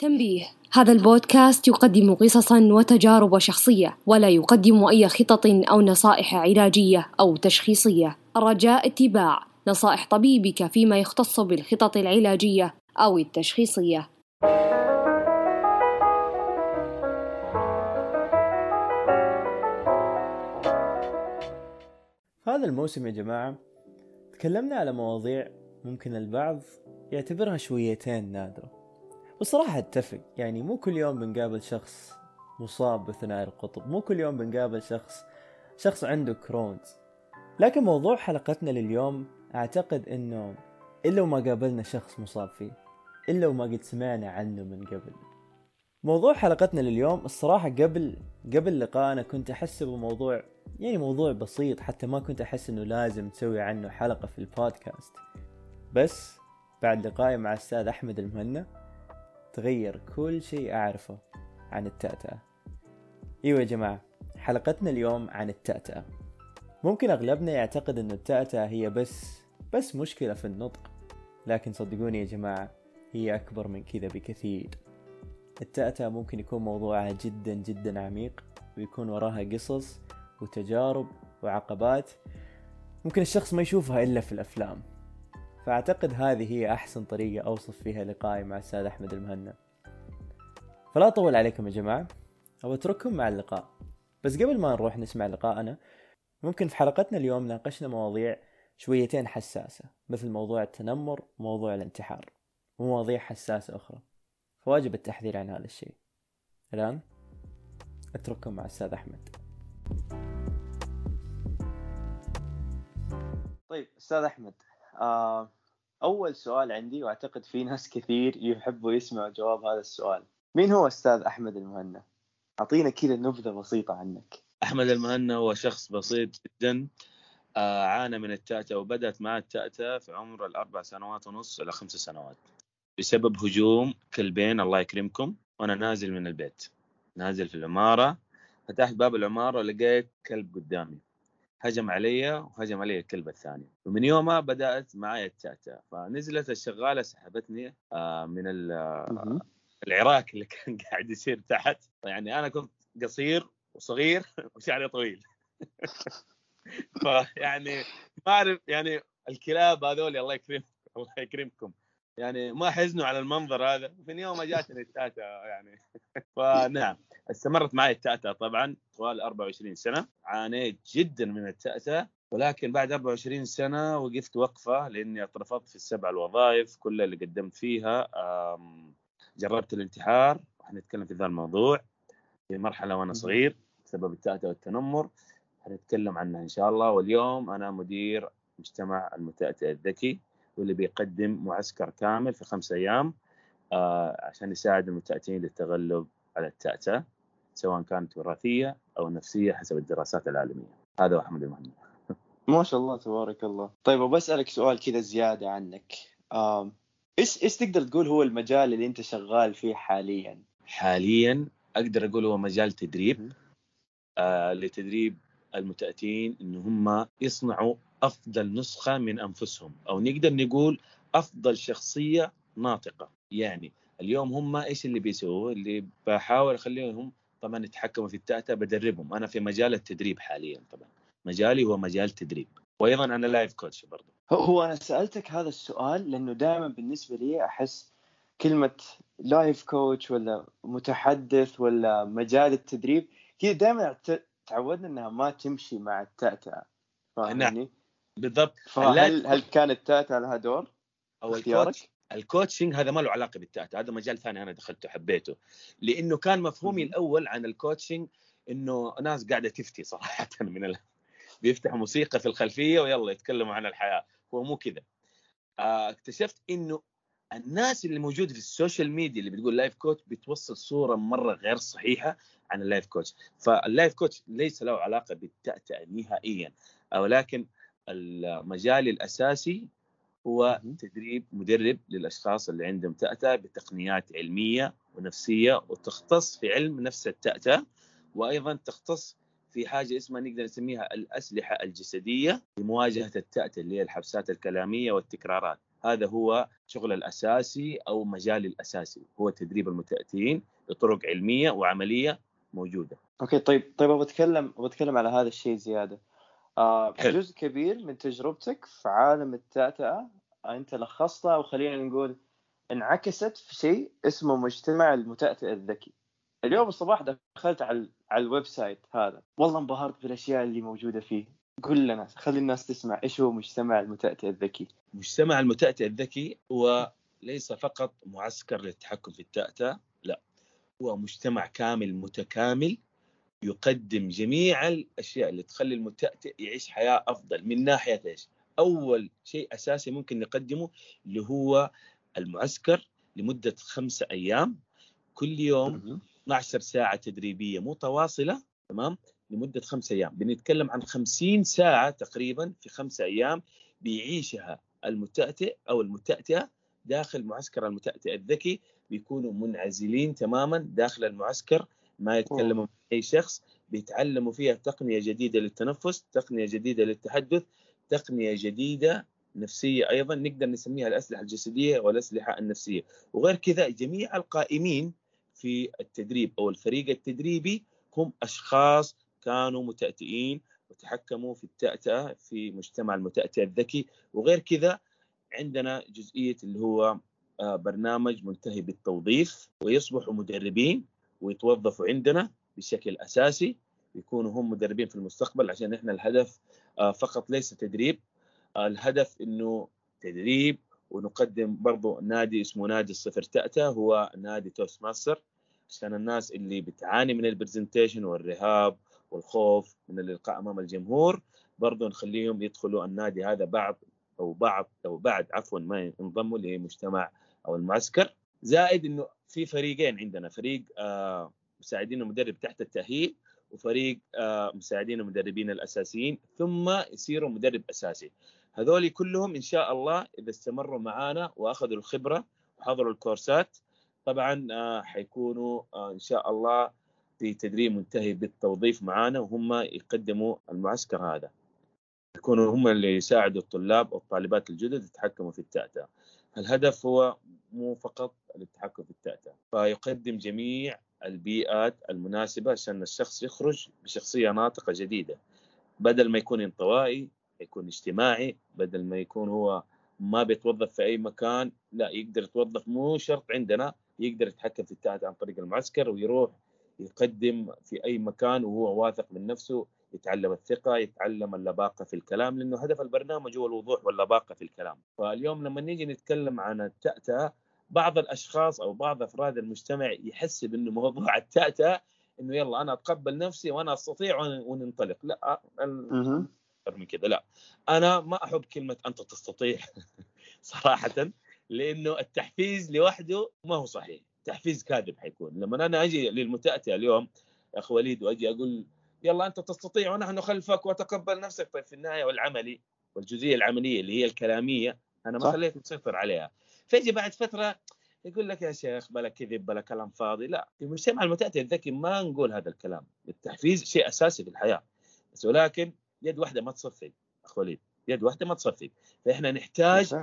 تنبيه. هذا البودكاست يقدم قصصا وتجارب شخصية ولا يقدم أي خطط أو نصائح علاجية أو تشخيصية. الرجاء اتباع. نصائح طبيبك فيما يختص بالخطط العلاجية أو التشخيصية. هذا الموسم يا جماعة تكلمنا على مواضيع ممكن البعض يعتبرها شويتين نادرة. وصراحة أتفق. يعني مو كل يوم بنقابل شخص مصاب بثنائي القطب مو كل يوم بنقابل شخص شخص عنده كرونز لكن موضوع حلقتنا لليوم أعتقد إنه إلا وما قابلنا شخص مصاب فيه إلا وما قد سمعنا عنه من قبل. موضوع حلقتنا لليوم الصراحة قبل قبل لقائنا كنت احسبه موضوع يعني موضوع بسيط حتى ما كنت أحس إنه لازم تسوي عنه حلقة في البودكاست. بس بعد لقائي مع الأستاذ أحمد المهنا تغير كل شيء أعرفه عن التأتأة. أيوة يا جماعة حلقتنا اليوم عن التأتأة. ممكن أغلبنا يعتقد أن التأتأة هي بس بس مشكلة في النطق. لكن صدقوني يا جماعة هي أكبر من كذا بكثير. التأتأة ممكن يكون موضوعها جدا جدا عميق ويكون وراها قصص وتجارب وعقبات ممكن الشخص ما يشوفها إلا في الأفلام. فأعتقد هذه هي أحسن طريقة أوصف فيها لقائي مع الأستاذ أحمد المهنا. فلا أطول عليكم يا جماعة أو أترككم مع اللقاء. بس قبل ما نروح نسمع لقاءنا ممكن في حلقتنا اليوم ناقشنا مواضيع شويتين حساسة مثل موضوع التنمر وموضوع الانتحار ومواضيع حساسة أخرى. فواجب التحذير عن هذا الشيء. الآن أترككم مع الأستاذ أحمد. طيب أستاذ أحمد أول سؤال عندي وأعتقد في ناس كثير يحبوا يسمعوا جواب هذا السؤال. مين هو أستاذ أحمد المهنا؟ أعطينا كذا نبذة بسيطة عنك. أحمد المهنا هو شخص بسيط جدا آه عانى من التأتأة وبدأت معه التأتأة في عمر الأربع سنوات ونص إلى خمس سنوات. بسبب هجوم كلبين الله يكرمكم وأنا نازل من البيت. نازل في العمارة فتحت باب العمارة ولقيت كلب قدامي. هجم علي وهجم علي الكلب الثاني ومن يومها بدأت معي التاتا. فنزلت الشغالة سحبتني آه، من العراك اللي كان قاعد يصير تحت. يعني أنا كنت قصير وصغير وشعري طويل. فيعني ما أعرف يعني الكلاب هذول الله يكرم الله يكرمكم. يعني ما حزنوا على المنظر هذا. من يوم ما جاتني التاتا يعني. فنعم. استمرت معي التأتأة طبعا طوال 24 سنة. عانيت جدا من التأتأة ولكن بعد 24 سنة وقفت وقفة لأني اترفضت في السبع الوظائف كلها اللي قدمت فيها جربت الانتحار. وحنتكلم في ذا الموضوع في مرحلة وأنا صغير بسبب التأتأة والتنمر. حنتكلم عنها إن شاء الله. واليوم أنا مدير مجتمع المتأتئ الذكي واللي بيقدم معسكر كامل في خمس أيام آه عشان يساعد المتأتئين للتغلب على التأتأة. سواء كانت وراثية أو نفسية حسب الدراسات العالمية. هذا هو احمد المهندس. ما شاء الله تبارك الله. طيب وبسالك سؤال كذا زيادة عنك. إيش إيش تقدر تقول هو المجال اللي أنت شغال فيه حاليا؟ حاليا أقدر أقول هو مجال تدريب. آه لتدريب المتأتين إن هم يصنعوا أفضل نسخة من أنفسهم. أو نقدر نقول أفضل شخصية ناطقة. يعني اليوم هم إيش اللي بيسووا؟ اللي بحاول أخليهم طبعا يتحكموا في التأتأ بدربهم. أنا في مجال التدريب حاليا طبعا. مجالي هو مجال تدريب. وأيضا أنا لايف كوتش برضه هو أنا سألتك هذا السؤال لأنه دائما بالنسبة لي أحس كلمة life coach ولا متحدث ولا مجال التدريب كذا دائما تعودنا إنها ما تمشي مع التأتأة فاهمني؟ نعم. بالضبط. فهل هل كان التأتأة لها دور؟ أو ال coach ال coaching هذا ما له علاقة بالتأتأة هذا مجال ثاني أنا دخلته حبيته. لأنه كان مفهومي الأول عن ال coaching إنه ناس قاعدة تفتي صراحة من ال... بيفتحوا موسيقى في الخلفية ويلا يتكلموا عن الحياة. هو مو كذا. آه، اكتشفت إنه الناس اللي موجوده في ال social media اللي بتقول life coach بتوصل صورة مرة غير صحيحة عن ال life coach فال life coach ليس له علاقة بالتأتأة نهائيا ولكن المجال الأساسي هو تدريب مدرب للأشخاص اللي عندهم تأتأة بتقنيات علمية ونفسية وتختص في علم نفس التأتأة وأيضا تختص في حاجة اسمها نقدر نسميها الأسلحة الجسدية لمواجهة التأتأة اللي هي الحبسات الكلامية والتكرارات هذا هو شغل الأساسي أو مجالي الأساسي هو تدريب المتأتين بطرق علمية وعملية موجودة. أوكي طيب طيب أبغى أتكلم على هذا الشيء زيادة. آه حلو. جزء كبير من تجربتك في عالم التأتأة انت لخصتها وخلينا نقول انعكست في شيء اسمه مجتمع المتأتئ الذكي. اليوم الصباح دخلت على على ال website هذا. والله انبهرت بالأشياء اللي موجودة فيه. قل لنا خلي الناس تسمع إيش هو مجتمع المتأتئ الذكي. مجتمع المتأتئ الذكي هو ليس فقط معسكر للتحكم في التأتأة لا. هو مجتمع كامل متكامل يقدم جميع الأشياء اللي تخلي المتأتئ يعيش حياة أفضل. من ناحية إيش؟ أول شيء أساسي ممكن نقدمه اللي هو المعسكر لمدة خمسة أيام. كل يوم 12 ساعة تدريبية متواصلة تمام؟ لمدة خمسة أيام. بنتكلم عن 50 ساعة تقريبا في خمسة أيام بيعيشها المتأتئ أو المتأتئة داخل معسكر المتأتئ. الذكي بيكونوا منعزلين تماما داخل المعسكر ما يتكلموا مع أي شخص بيتعلموا فيها تقنية جديدة للتنفس، تقنية جديدة للتحدث، تقنية جديدة نفسية أيضا نقدر نسميها الأسلحة الجسدية والأسلحة النفسية، وغير كذا جميع القائمين في التدريب أو الفريق التدريبي هم أشخاص كانوا متأتئين وتحكموا في التأتأة في مجتمع المتأتئ الذكي. وغير كذا عندنا جزئية اللي هو آه، برنامج منتهي بالتوظيف ويصبحوا مدربين ويتوظفوا عندنا بشكل أساسي يكونوا هم مدربين في المستقبل عشان إحنا الهدف آه، فقط ليس تدريب. آه، الهدف إنه تدريب ونقدم برضو نادي اسمه نادي الصفر تأتأ هو نادي Toastmaster عشان الناس اللي بتعاني من ال presentation والرهاب والخوف من اللقاء أمام الجمهور برضو نخليهم يدخلوا النادي هذا بعض أو بعض أو بعد عفوا ما ينضموا لمجتمع أو المعسكر. زائد إنه في فريقين عندنا فريق آه مساعدين المدرب تحت التأهيل وفريق آه مساعدين المدربين الأساسيين ثم يصيروا مدرب أساسي. هذول كلهم إن شاء الله إذا استمروا معانا وأخذوا الخبرة وحضروا الكورسات طبعا آه حيكونوا إن شاء الله في تدريب منتهي بالتوظيف معانا وهم يقدموا المعسكر هذا. يكونوا هم اللي يساعدوا الطلاب والطالبات الجدد يتحكموا في التأتأة. الهدف هو مو فقط التحكم في التأتأة فيقدم جميع البيئات المناسبة عشان الشخص يخرج بشخصية ناطقة جديدة. بدل ما يكون انطوائي يكون اجتماعي بدل ما يكون هو ما بيتوظف في أي مكان لا يقدر يتوظف مو شرط عندنا يقدر يتحكم في التأتأة عن طريق المعسكر ويروح يقدم في أي مكان وهو واثق من نفسه. يتعلم الثقة يتعلم اللباقة في الكلام لأنه هدف البرنامج هو الوضوح واللباقة في الكلام. فاليوم لما نيجي نتكلم عن التأتأة بعض الأشخاص أو بعض أفراد المجتمع يحسب أنه موضوع التأتأة أنه يلا أنا أتقبل نفسي وأنا أستطيع وننطلق لا أكثر من كذا لا. أنا ما أحب كلمة أنت تستطيع صراحة لأنه التحفيز لوحده ما هو صحيح. تحفيز كاذب حيكون. لما أنا أجي للمتأتئ اليوم يا أخ وليد وأجي أقول يلا أنت تستطيع ونحن خلفك وتقبل نفسك. طيب في النهاية والعملي والجزئية العملية اللي هي الكلامية أنا ما خليت مسيطر عليها. فيجي بعد فترة يقول لك يا شيخ بلا كذب بلا كلام فاضي. لا في المجتمع المتأتئ الذكي ما نقول هذا الكلام. التحفيز شيء أساسي في الحياة. بس ولكن يد واحدة ما تصفق أخ وليد يد واحدة ما تصفق فإحنا نحتاج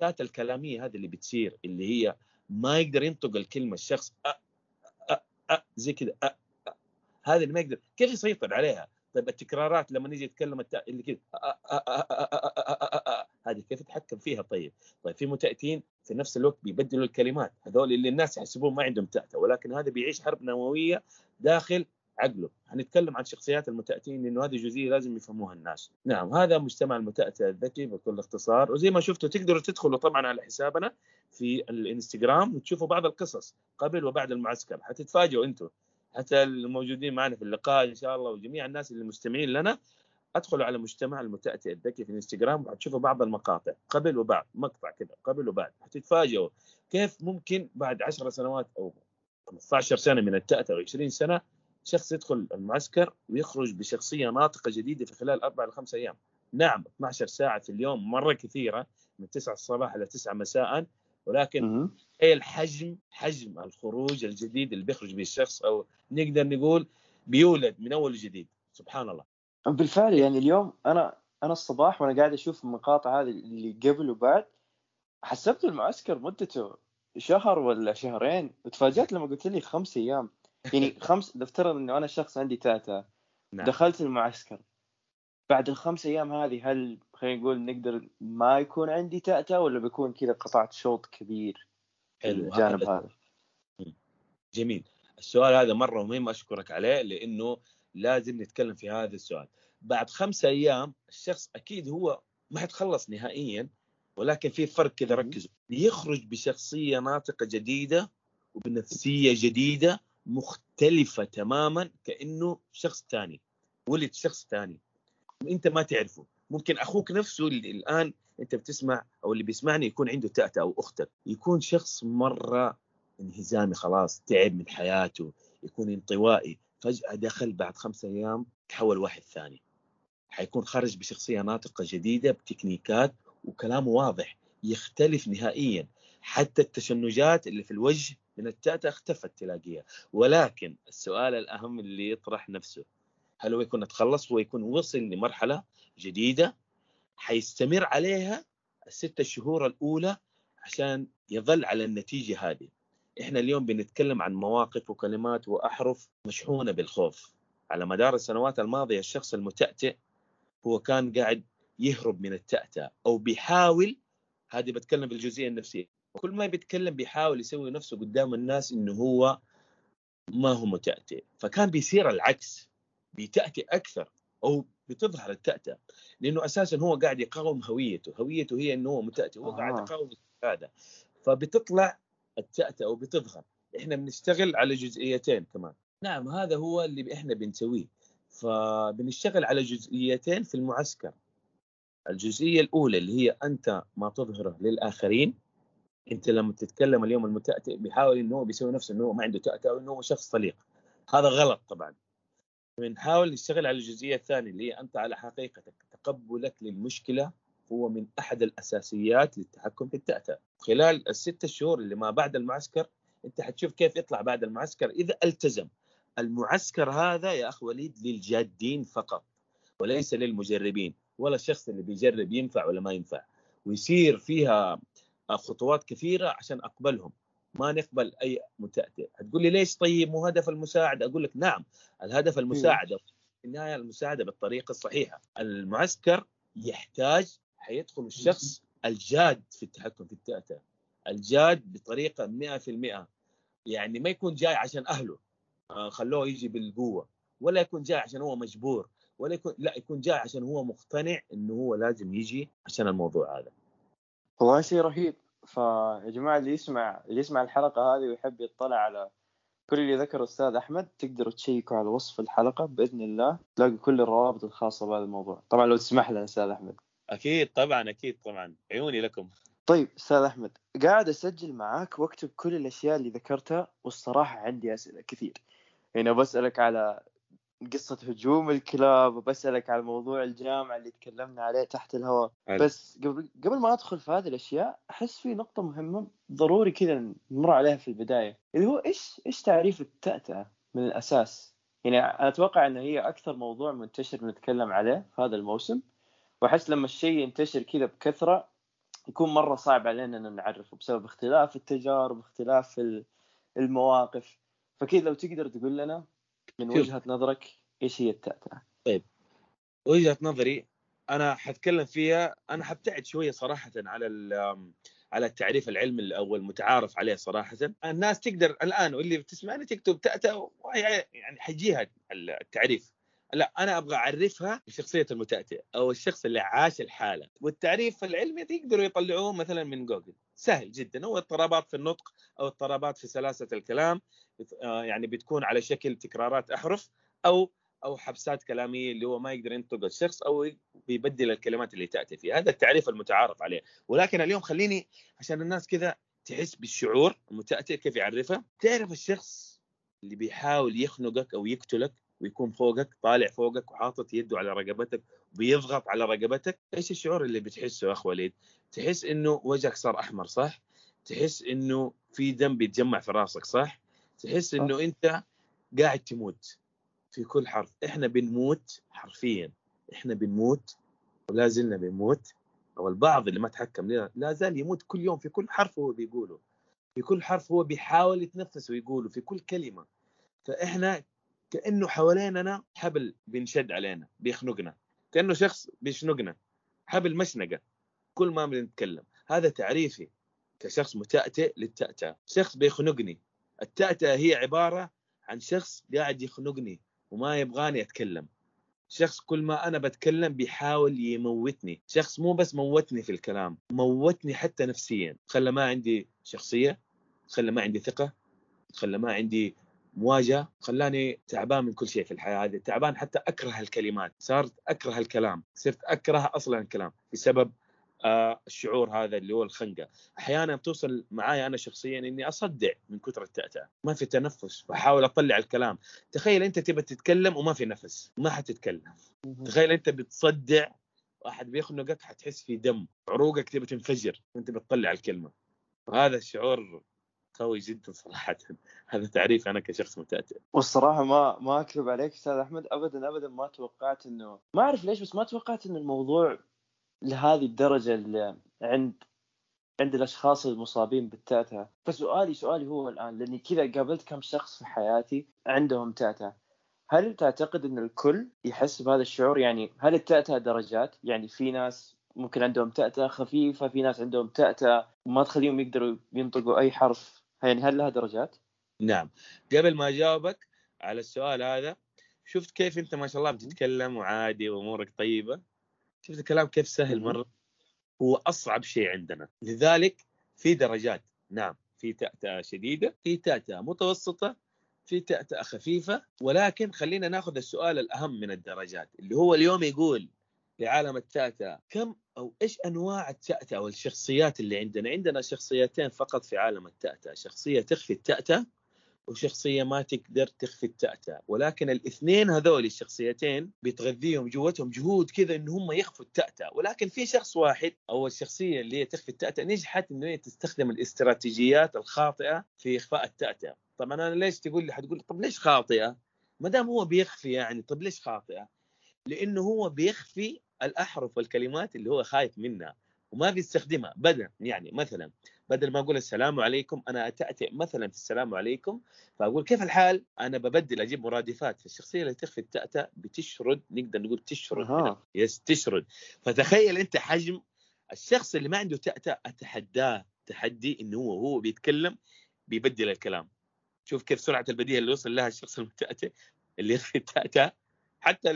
الذات الكلامية هذه اللي بتصير اللي هي ما يقدر ينطق الكلمة الشخص أ أ أ زي كذا أ هذه اللي ما يقدر كيف يسيطر عليها طيب التكرارات لما نيجي نتكلم التا... اللي كذا هذه كيف يتحكم فيها طيب طيب في متأتين في نفس الوقت بيبدلوا الكلمات هذول اللي الناس يحسبون ما عندهم تأتة ولكن هذا بيعيش حرب نووية داخل عقله حنتكلم عن شخصيات المتأتين لأنه هذه جزئيه لازم يفهموها الناس نعم هذا مجتمع المتأتئ الذكي بكل اختصار وزي ما شفتوا تقدروا تدخلوا طبعا على حسابنا في الانستغرام وتشوفوا بعض القصص قبل وبعد المعسكر حتتفاجئوا أنتم حتى الموجودين معنا في اللقاء إن شاء الله وجميع الناس اللي مستمعين لنا أدخلوا على مجتمع المتأتئ الذكي في الإنستغرام وحتشوفوا بعض المقاطع قبل وبعد مقطع كذا قبل وبعد حتتفاجئوا كيف ممكن بعد 10 سنوات أو 15 سنة من التأتأة أو 20 سنة شخص يدخل المعسكر ويخرج بشخصية ناطقة جديدة في خلال أربع إلى خمس أيام. نعم 12 ساعة في اليوم مرة كثيرة من 9 الصباح إلى 9 مساء ولكن إيه الحجم حجم الخروج الجديد اللي بيخرج به الشخص أو نقدر نقول بيولد من أول وجديد. سبحان الله. بالفعل يعني اليوم أنا أنا الصباح وأنا قاعد أشوف المقاطع هذه اللي قبل وبعد حسبت المعسكر مدته شهر ولا شهرين وتفاجأت لما قلت لي خمس أيام. يعني خمس نفترض إنه أنا شخص عندي تاتا نعم. دخلت المعسكر. بعد الخمس أيام هذه هل خلينا نقول نقدر ما يكون عندي تأتأة ولا بيكون كذا قطعت شوط كبير حلو، الجانب هذا- جميل. السؤال هذا مرة مهم أشكرك عليه لأنه لازم نتكلم في هذا السؤال. بعد خمسة أيام الشخص أكيد هو ما حيتخلص نهائيا ولكن في فرق كذا. ركزوا يخرج بشخصية ناطقة جديدة وبنفسية جديدة مختلفة تماما كأنه شخص ثاني ولد شخص ثاني. أنت ما تعرفه. ممكن أخوك نفسه اللي الآن أنت بتسمع أو اللي بيسمعني يكون عنده تأتأة أو أختك يكون شخص مرة انهزامي خلاص تعب من حياته يكون انطوائي. فجأة دخل بعد خمسة أيام تحول واحد ثاني. حيكون خرج بشخصية ناطقة جديدة بتكنيكات وكلامه واضح يختلف نهائيا. حتى التشنجات اللي في الوجه من التأتأة اختفت تلاقيها. ولكن السؤال الأهم اللي يطرح نفسه هل هو يكون تخلص هو يكون وصل لمرحلة جديدة حيستمر عليها الستة شهور الأولى عشان يظل على النتيجة هذه. إحنا اليوم بنتكلم عن مواقف وكلمات وأحرف مشحونة بالخوف. على مدار السنوات الماضية الشخص المتأتئ هو كان قاعد يهرب من التأتأة أو بيحاول هذه بتكلم بالجزئية النفسية كل ما بيتكلم بيحاول يسوي نفسه قدام الناس إنه هو ما هو متأتئ. فكان بيصير العكس بيتأتئ أكثر. أو بتظهر التأتأة لأنه أساسا هو قاعد يقاوم هويته هويته هي إنه هو متأتئ هو قاعد آه. يقاوم هذا فبتطلع التأتأة أو بتظهر إحنا بنشتغل على جزئيتين كمان. نعم هذا هو اللي إحنا بنسويه. فبنشتغل على جزئيتين في المعسكر. الجزئية الأولى اللي هي أنت ما تظهره للآخرين. أنت لما تتكلم اليوم المتأتئ بيحاول هو بيسوي نفسه هو ما عنده تأتأة وإنه هو شخص طليق هذا غلط طبعا. بنحاول نشتغل على الجزئية الثانية اللي هي أنت على حقيقتك. تقبلك للمشكلة هو من أحد الأساسيات للتحكم في التأتأة خلال الستة شهور اللي ما بعد المعسكر أنت حتشوف كيف يطلع بعد المعسكر. إذا التزم. المعسكر هذا يا أخ وليد للجادين فقط وليس للمجربين. ولا الشخص اللي بيجرب ينفع ولا ما ينفع. ويصير فيها خطوات كثيرة عشان أقبلهم. ما نقبل أي متأتئ. هتقول لي ليش طيب مو هدف المساعدة؟ أقول لك نعم الهدف المساعدة في النهاية المساعدة بالطريقة الصحيحة. المعسكر يحتاج حيدخل الشخص الجاد في التحكم في التأتأة الجاد بطريقة 100% يعني ما يكون جاي عشان أهله آه، خلوه يجي بالقوة ولا يكون جاي عشان هو مجبور ولا يكون لا يكون جاي عشان هو مقتنع إنه هو لازم يجي عشان الموضوع هذا. والله شيء رهيب. فيا جماعة اللي يسمع اللي يسمع الحلقة هذه ويحب يطلع على كل اللي ذكره أستاذ أحمد تقدروا تشيكوا على وصف الحلقة بإذن الله تلاقوا كل الروابط الخاصة بهذا الموضوع. طبعا لو تسمح لنا أستاذ أحمد. أكيد طبعا أكيد طبعا. عيوني لكم. طيب أستاذ أحمد قاعد أسجل معاك وأكتب كل الأشياء اللي ذكرتها والصراحة عندي أسئلة كثير. يعني بسألك على قصة هجوم الكلاب وبسألك على موضوع الجامعة اللي تكلمنا عليه تحت الهواء. بس قبل قبل ما أدخل في هذه الأشياء أحس في نقطة مهمة ضروري كذا نمر عليها في البداية. اللي هو إيش إيش تعريف التأتأة من الأساس؟ يعني أنا أتوقع أن هي أكثر موضوع منتشر بنتكلم عليه في هذا الموسم. وأحس لما الشيء ينتشر كذا بكثرة يكون مرة صعب علينا أن نعرفه بسبب اختلاف التجارب اختلاف ال- المواقف. فكذا لو تقدر تقول لنا من. وجهة نظرك إيش هي التأتأة؟ وجهة نظري أنا حتكلم فيها أنا حبتعد شوية صراحة على ال- على التعريف العلمي أو المتعارف عليه صراحة. الناس تقدر الآن واللي بتسمعني تكتب تأتأة يعني حيجيها التعريف. لا أنا أبغى أعرفها بشخصيه المتأتئ أو الشخص اللي عاش الحالة. والتعريف العلمي يقدروا يطلعوه مثلا من جوجل. سهل جدا. هو اضطرابات في النطق أو اضطرابات في سلاسة الكلام آه، يعني بتكون على شكل تكرارات أحرف أو أو حبسات كلامية اللي هو ما يقدر ينطق الشخص أو بيبدل الكلمات اللي تأتي فيه هذا التعريف المتعارف عليه. ولكن اليوم خليني عشان الناس كذا تحس بالشعور المتأتئ كيف يعرفها تعرف الشخص اللي بيحاول يخنقك أو يقتلك؟ ويكون فوقك طالع فوقك وحاطط يده على رقبتك وبيضغط على رقبتك. إيش الشعور اللي بتحسه أخ وليد؟ تحس إنه وجهك صار أحمر صح؟ تحس إنه في دم بيتجمع في راسك صح؟ تحس إنه أنت قاعد تموت في كل حرف. إحنا بنموت حرفيا. إحنا بنموت ولا زلنا بنموت. أو البعض اللي ما تحكم لا, لا زال يموت كل يوم في كل حرف هو بيقوله. في كل حرف هو بيحاول يتنفس ويقوله في كل كلمة. فإحنا كأنه حواليننا حبل بينشد علينا بيخنقنا. كأنه شخص بيشنقنا حبل مشنقة كل ما بنتكلم. هذا تعريفي كشخص متأتئ للتأتأة. شخص بيخنقني. التأتأة هي عبارة عن شخص قاعد يخنقني وما يبغاني أتكلم شخص كل ما أنا بتكلم بيحاول يموتني. شخص مو بس موتني في الكلام موتني حتى نفسيا. خلى ما عندي شخصية خلى ما عندي ثقة خلى ما عندي مواجهة خلاني تعبان من كل شيء في الحياة هذه تعبان حتى أكره الكلمات صارت أكره الكلام صرت أكره أصلا الكلام بسبب آه الشعور هذا اللي هو الخنقة. أحيانا توصل معايا أنا شخصيا إني أصدع من كثر التأتأة ما في تنفس فاحاول أطلع الكلام. تخيل أنت تبى تتكلم وما في نفس ما حتتكلم. تخيل أنت بتصدع واحد بيخنقك حتحس في دم عروقك تبى تنفجر وانت بتطلع الكلمة. وهذا الشعور قوي جدا صراحة. هذا تعريف أنا كشخص متأتئ. والصراحة ما ما أكذب عليك أستاذ أحمد ابدا ابدا ما توقعت إنه ما أعرف ليش بس ما توقعت انه الموضوع لهذه الدرجة اللي عند عند الأشخاص المصابين بالتاتا. فسؤالي سؤالي هو الآن لأني كذا قابلت كم شخص في حياتي عندهم تاتا. هل تعتقد إن الكل يحس بهذا الشعور؟ يعني هل التاتا درجات؟ يعني في ناس ممكن عندهم تأتأة خفيفة في ناس عندهم تأتأة ما تخليهم يقدروا ينطقوا أي حرف يعني هل لها درجات؟ نعم. قبل ما أجاوبك على السؤال هذا شفت كيف أنت ما شاء الله بتتكلم وعادي وأمورك طيبة؟ شفت الكلام كيف سهل مرة؟ هو أصعب شيء عندنا. لذلك في درجات نعم في تأتأة شديدة في تأتأة متوسطة في تأتأة خفيفة ولكن خلينا ناخذ السؤال الأهم من الدرجات اللي هو اليوم يقول لعالم التأتأة كم أو إيش أنواع التأتأة والشخصيات اللي عندنا؟ عندنا شخصيتين فقط في عالم التأتأة شخصية تخفي التأتأة وشخصية ما تقدر تخفي التأتأة ولكن الاثنين هذول الشخصيتين بتغذيهم جوتهم جهود كذا إن هم يخفوا التأتأة ولكن في شخص واحد أو الشخصية اللي هي تخفي التأتأة نجحت إنه هي تستخدم الاستراتيجيات الخاطئة في إخفاء التأتأة طبعا أنا ليش تقول لي حتقول طب ليش خاطئة؟ ما دام هو بيخفي يعني طب ليش خاطئة؟ لأنه هو بيخفي الأحرف والكلمات اللي هو خايف منها وما بيستخدمها بدل يعني مثلا بدل ما أقول السلام عليكم أنا أتأتئ مثلا في السلام عليكم فأقول كيف الحال؟ أنا ببدل أجيب مرادفات فالشخصية اللي تخفي التأتأ بتشرد نقدر نقول تشرد أها. يس تشرد. فتخيل أنت حجم الشخص اللي ما عنده تأتأ أتحداه تحدي إنه هو هو بيتكلم بيبدل الكلام. شوف كيف سرعة البديهة اللي وصل لها الشخص المتأتئ اللي يخفي التأتأ حتى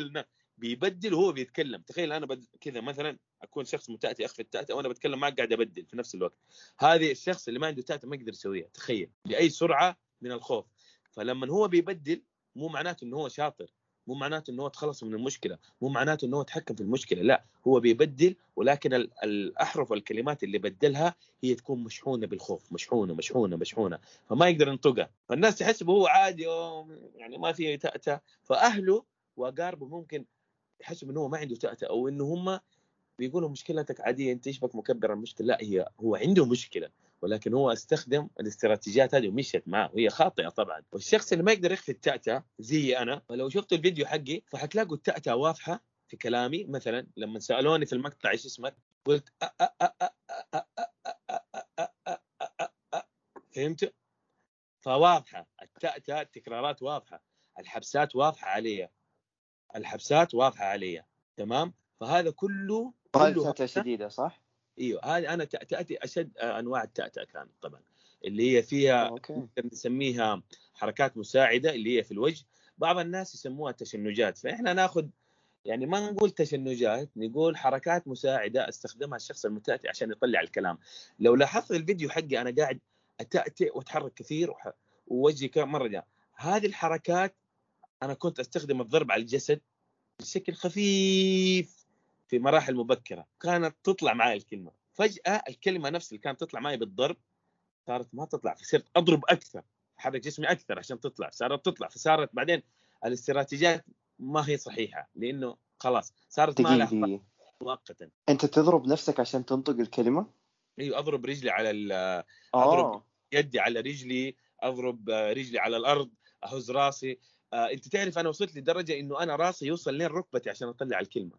بيبدل وهو بيتكلم. تخيل أنا بد... كذا مثلا أكون شخص متأتئ أخفي التأتأ وأنا بتكلم معك قاعد أبدل في نفس الوقت. هذه الشخص اللي ما عنده تأتأ ما يقدر يسويها. تخيل بأي سرعة من الخوف. فلما هو بيبدل مو معناته إنه هو شاطر مو معناته إنه هو تخلص من المشكلة مو معناته إنه هو تحكم في المشكلة. لا هو بيبدل ولكن ال- الأحرف والكلمات اللي بدلها هي تكون مشحونة بالخوف. مشحونة مشحونة مشحونة. فما يقدر ينطقها. فالناس تحسبه هو عادي يعني ما في تأتأ. فأهله وأقاربه ممكن يحسب انه هو ما عنده تأتأة أو انه هم بيقولوا مشكلتك عاديه انت إيش بك مكبر المشكلة لا هي هو عنده مشكله ولكن هو استخدم الاستراتيجيات هذه ومشيت معه وهي خاطئه طبعا والشخص اللي ما يقدر يخفي التأتأة زي أنا فلو شفت الفيديو حقي فحتلاقوا التأتأة واضحه في كلامي مثلا لما سالوني في المقطع إيش اسمك قلت فهمت؟ فواضحه التأتأة التكرارات واضحه الحبسات واضحه علي الحبسات واضحة علي تمام؟ فهذا كله كله شديدة صح؟ أيوه هذه أنا تأتي أشد أنواع التأتأة كانت طبعا اللي هي فيها نقدر نسميها حركات مساعدة اللي هي في الوجه. بعض الناس يسموها تشنجات. فإحنا ناخذ يعني ما نقول تشنجات نقول حركات مساعدة أستخدمها الشخص المتأتئ عشان يطلع الكلام. لو لاحظت الفيديو حقي أنا قاعد أتأتئ وأتحرك كثير وح- ووجهي كم مرة جاء. هذه الحركات أنا كنت أستخدم الضرب على الجسد بشكل خفيف في مراحل مبكرة. كانت تطلع معي الكلمة. فجأة الكلمة نفس اللي كانت تطلع معي بالضرب صارت ما تطلع فصرت أضرب أكثر أحرك جسمي أكثر عشان تطلع صارت تطلع فصارت بعدين الاستراتيجيات ما هي صحيحة لأنه خلاص صارت ما مؤقتا. أنت تضرب نفسك عشان تنطق الكلمة؟ أيوه أضرب رجلي على ال- آه. أضرب. يدي على رجلي أضرب آه، رجلي على الأرض أهز راسي. آه، انت تعرف أنا وصلت لدرجة انه أنا راسي يوصل لين ركبتي عشان اطلع الكلمة.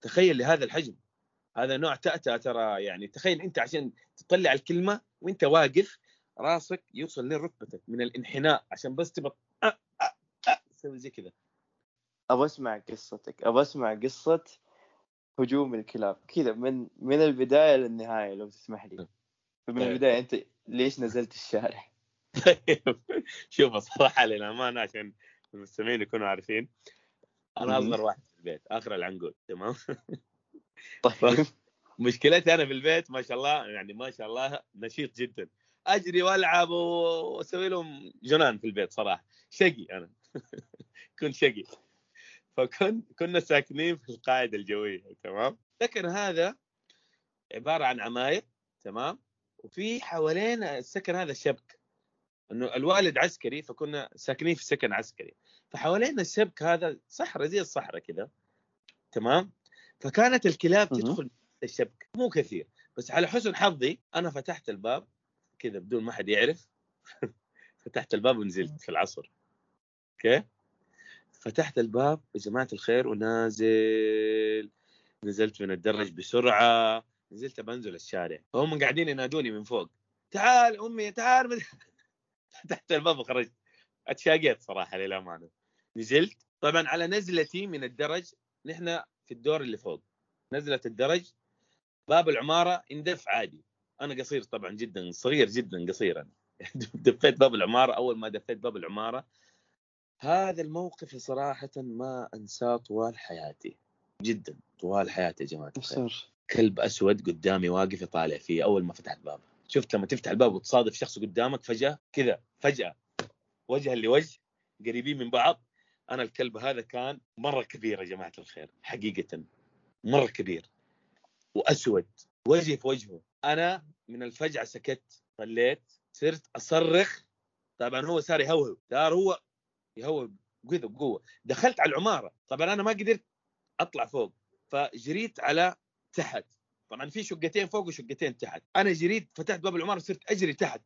تخيل لهذا الحجم. هذا نوع تأتأة ترى يعني تخيل انت عشان تطلع الكلمة وانت واقف راسك يوصل لركبتك من الانحناء عشان بس تبغى تسوي زي كذا. أبغى أسمع قصتك. أبغى أسمع قصة هجوم الكلاب. كذا من من البداية للنهاية لو تسمح لي. من طيب. البداية أنت ليش نزلت الشارع؟ طيب. شوف الصراحة للأمانة عشان المستمعين يكونوا عارفين. أنا. أصغر واحد في البيت آخر العنقود تمام؟ طيب. مشكلتي أنا في البيت ما شاء الله يعني ما شاء الله نشيط جدا. أجري وألعب وأسوي لهم جنان في البيت صراحة. شقي أنا. كنت شقي. فكن كنا ساكنين في القاعدة الجوية تمام؟ السكن هذا عبارة عن عماير تمام؟ وفي حوالين السكن هذا شبك. إنه الوالد عسكري فكنا ساكنين في سكن عسكري. فحوالينا الشبك هذا صحراء زي الصحراء كذا تمام؟ فكانت الكلاب. تدخل الشبك مو كثير. بس على حسن حظي أنا فتحت الباب. كذا بدون ما حد يعرف. فتحت الباب ونزلت في العصر. أوكي؟ فتحت الباب يا جماعة الخير ونازل. نزلت من الدرج بسرعة. نزلت بنزل الشارع. فهم قاعدين ينادوني من فوق. تعال أمي تعال. فتحت الباب وخرجت. اتشاقيت صراحة للأمانة. نزلت. طبعا على نزلتي من الدرج نحن في الدور اللي فوق. نزلت الدرج. باب العمارة اندف عادي. أنا قصير طبعا جدا صغير جدا قصير أنا. دفيت باب العمارة. أول ما دفيت باب العمارة هذا الموقف صراحة ما أنساه طوال حياتي. جدا طوال حياتي يا جماعة الخير. كلب أسود قدامي واقف يطالع فيه أول ما فتحت الباب شفت لما تفتح الباب وتصادف شخص قدامك فجأة كذا فجأة وجها لوجه قريبين من بعض أنا الكلب هذا كان مرة كبير يا جماعة الخير حقيقة مرة كبير وأسود وجهي في وجهه. أنا من الفجعة سكت طليت صرت أصرخ طبعا هو صار يهوهو صار هو يهوهو كذا بقوة. دخلت على العمارة طبعا أنا ما قدرت أطلع فوق فجريت على تحت. طبعا في شقتين فوق وشقتين تحت. أنا جريت فتحت باب العمارة صرت أجري تحت.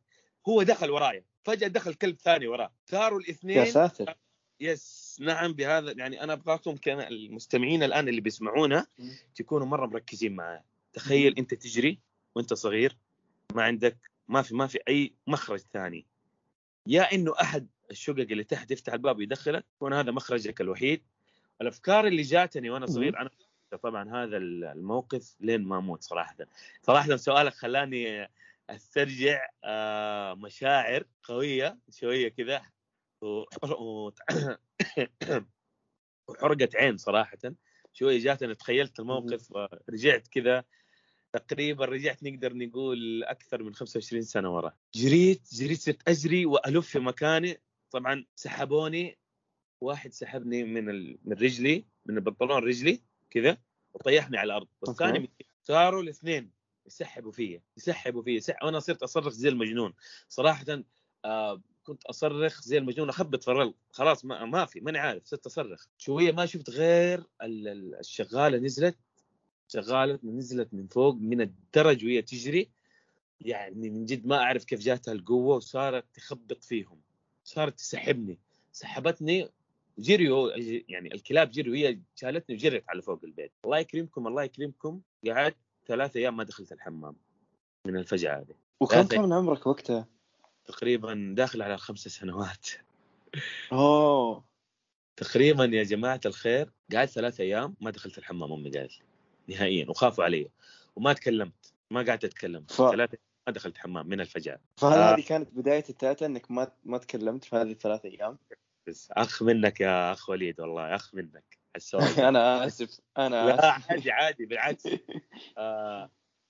هو دخل ورايا. فجأة دخل كلب ثاني وراه. صاروا الاثنين يا ساتر. يس نعم بهذا يعني أنا أبغاكم كان المستمعين الآن اللي بيسمعونا. تكونوا مرة مركزين معايا. تخيل أنت تجري وأنت صغير ما عندك ما في ما في أي مخرج ثاني. يا إنه أحد الشقق اللي تحت يفتح الباب ويدخلك يكون هذا مخرجك الوحيد. الأفكار اللي جاتني وأنا صغير أنا طبعا هذا الموقف لين ما أموت صراحة. صراحة سؤالك خلاني أسترجع آه، مشاعر قوية شوية كذا و- و- وحرقة عين صراحة. شوية جاتني تخيلت الموقف رجعت كذا تقريبا رجعت نقدر نقول أكثر من 25 سنة ورا. جريت جريت صرت أجري وألف في مكاني. طبعا سحبوني واحد سحبني من ال... من رجلي من البنطلون رجلي. كذا وطيحني على الأرض. والثاني صاروا الاثنين يسحبوا فيا يسحبوا فيا يسح... وأنا صرت أصرخ زي المجنون. صراحة آه كنت أصرخ زي المجنون أخبط في خلاص ما, ما في ماني عارف صرت أصرخ. شوية ما شفت غير ال- ال- الشغالة نزلت شغالة نزلت من فوق من الدرج وهي تجري. يعني من جد ما أعرف كيف جاتها القوة وصارت تخبط فيهم صارت تسحبني. سحبتني جريوا يعني الكلاب جريوا هي شالتني وجرت على فوق البيت الله يكرمكم الله يكرمكم قعدت ثلاثة أيام ما دخلت الحمام من الفجعة هذه وكم. كان عمرك وقتها؟ تقريبا داخل على الخمس سنوات أوه تقريبا يا جماعة الخير قعدت ثلاثة أيام ما دخلت الحمام أمي قالت لي نهائيا وخافوا علي وما تكلمت ما قعدت أتكلم ف- ثلاثة ما دخلت حمام من الفجعة فهل آه. هذه كانت بداية التاتا إنك ما ما تكلمت في هذه الثلاث أيام؟ بس أخ منك يا أخ وليد والله أخ منك. السؤال أنا آسف أنا لا. عادي عادي بالعكس. آه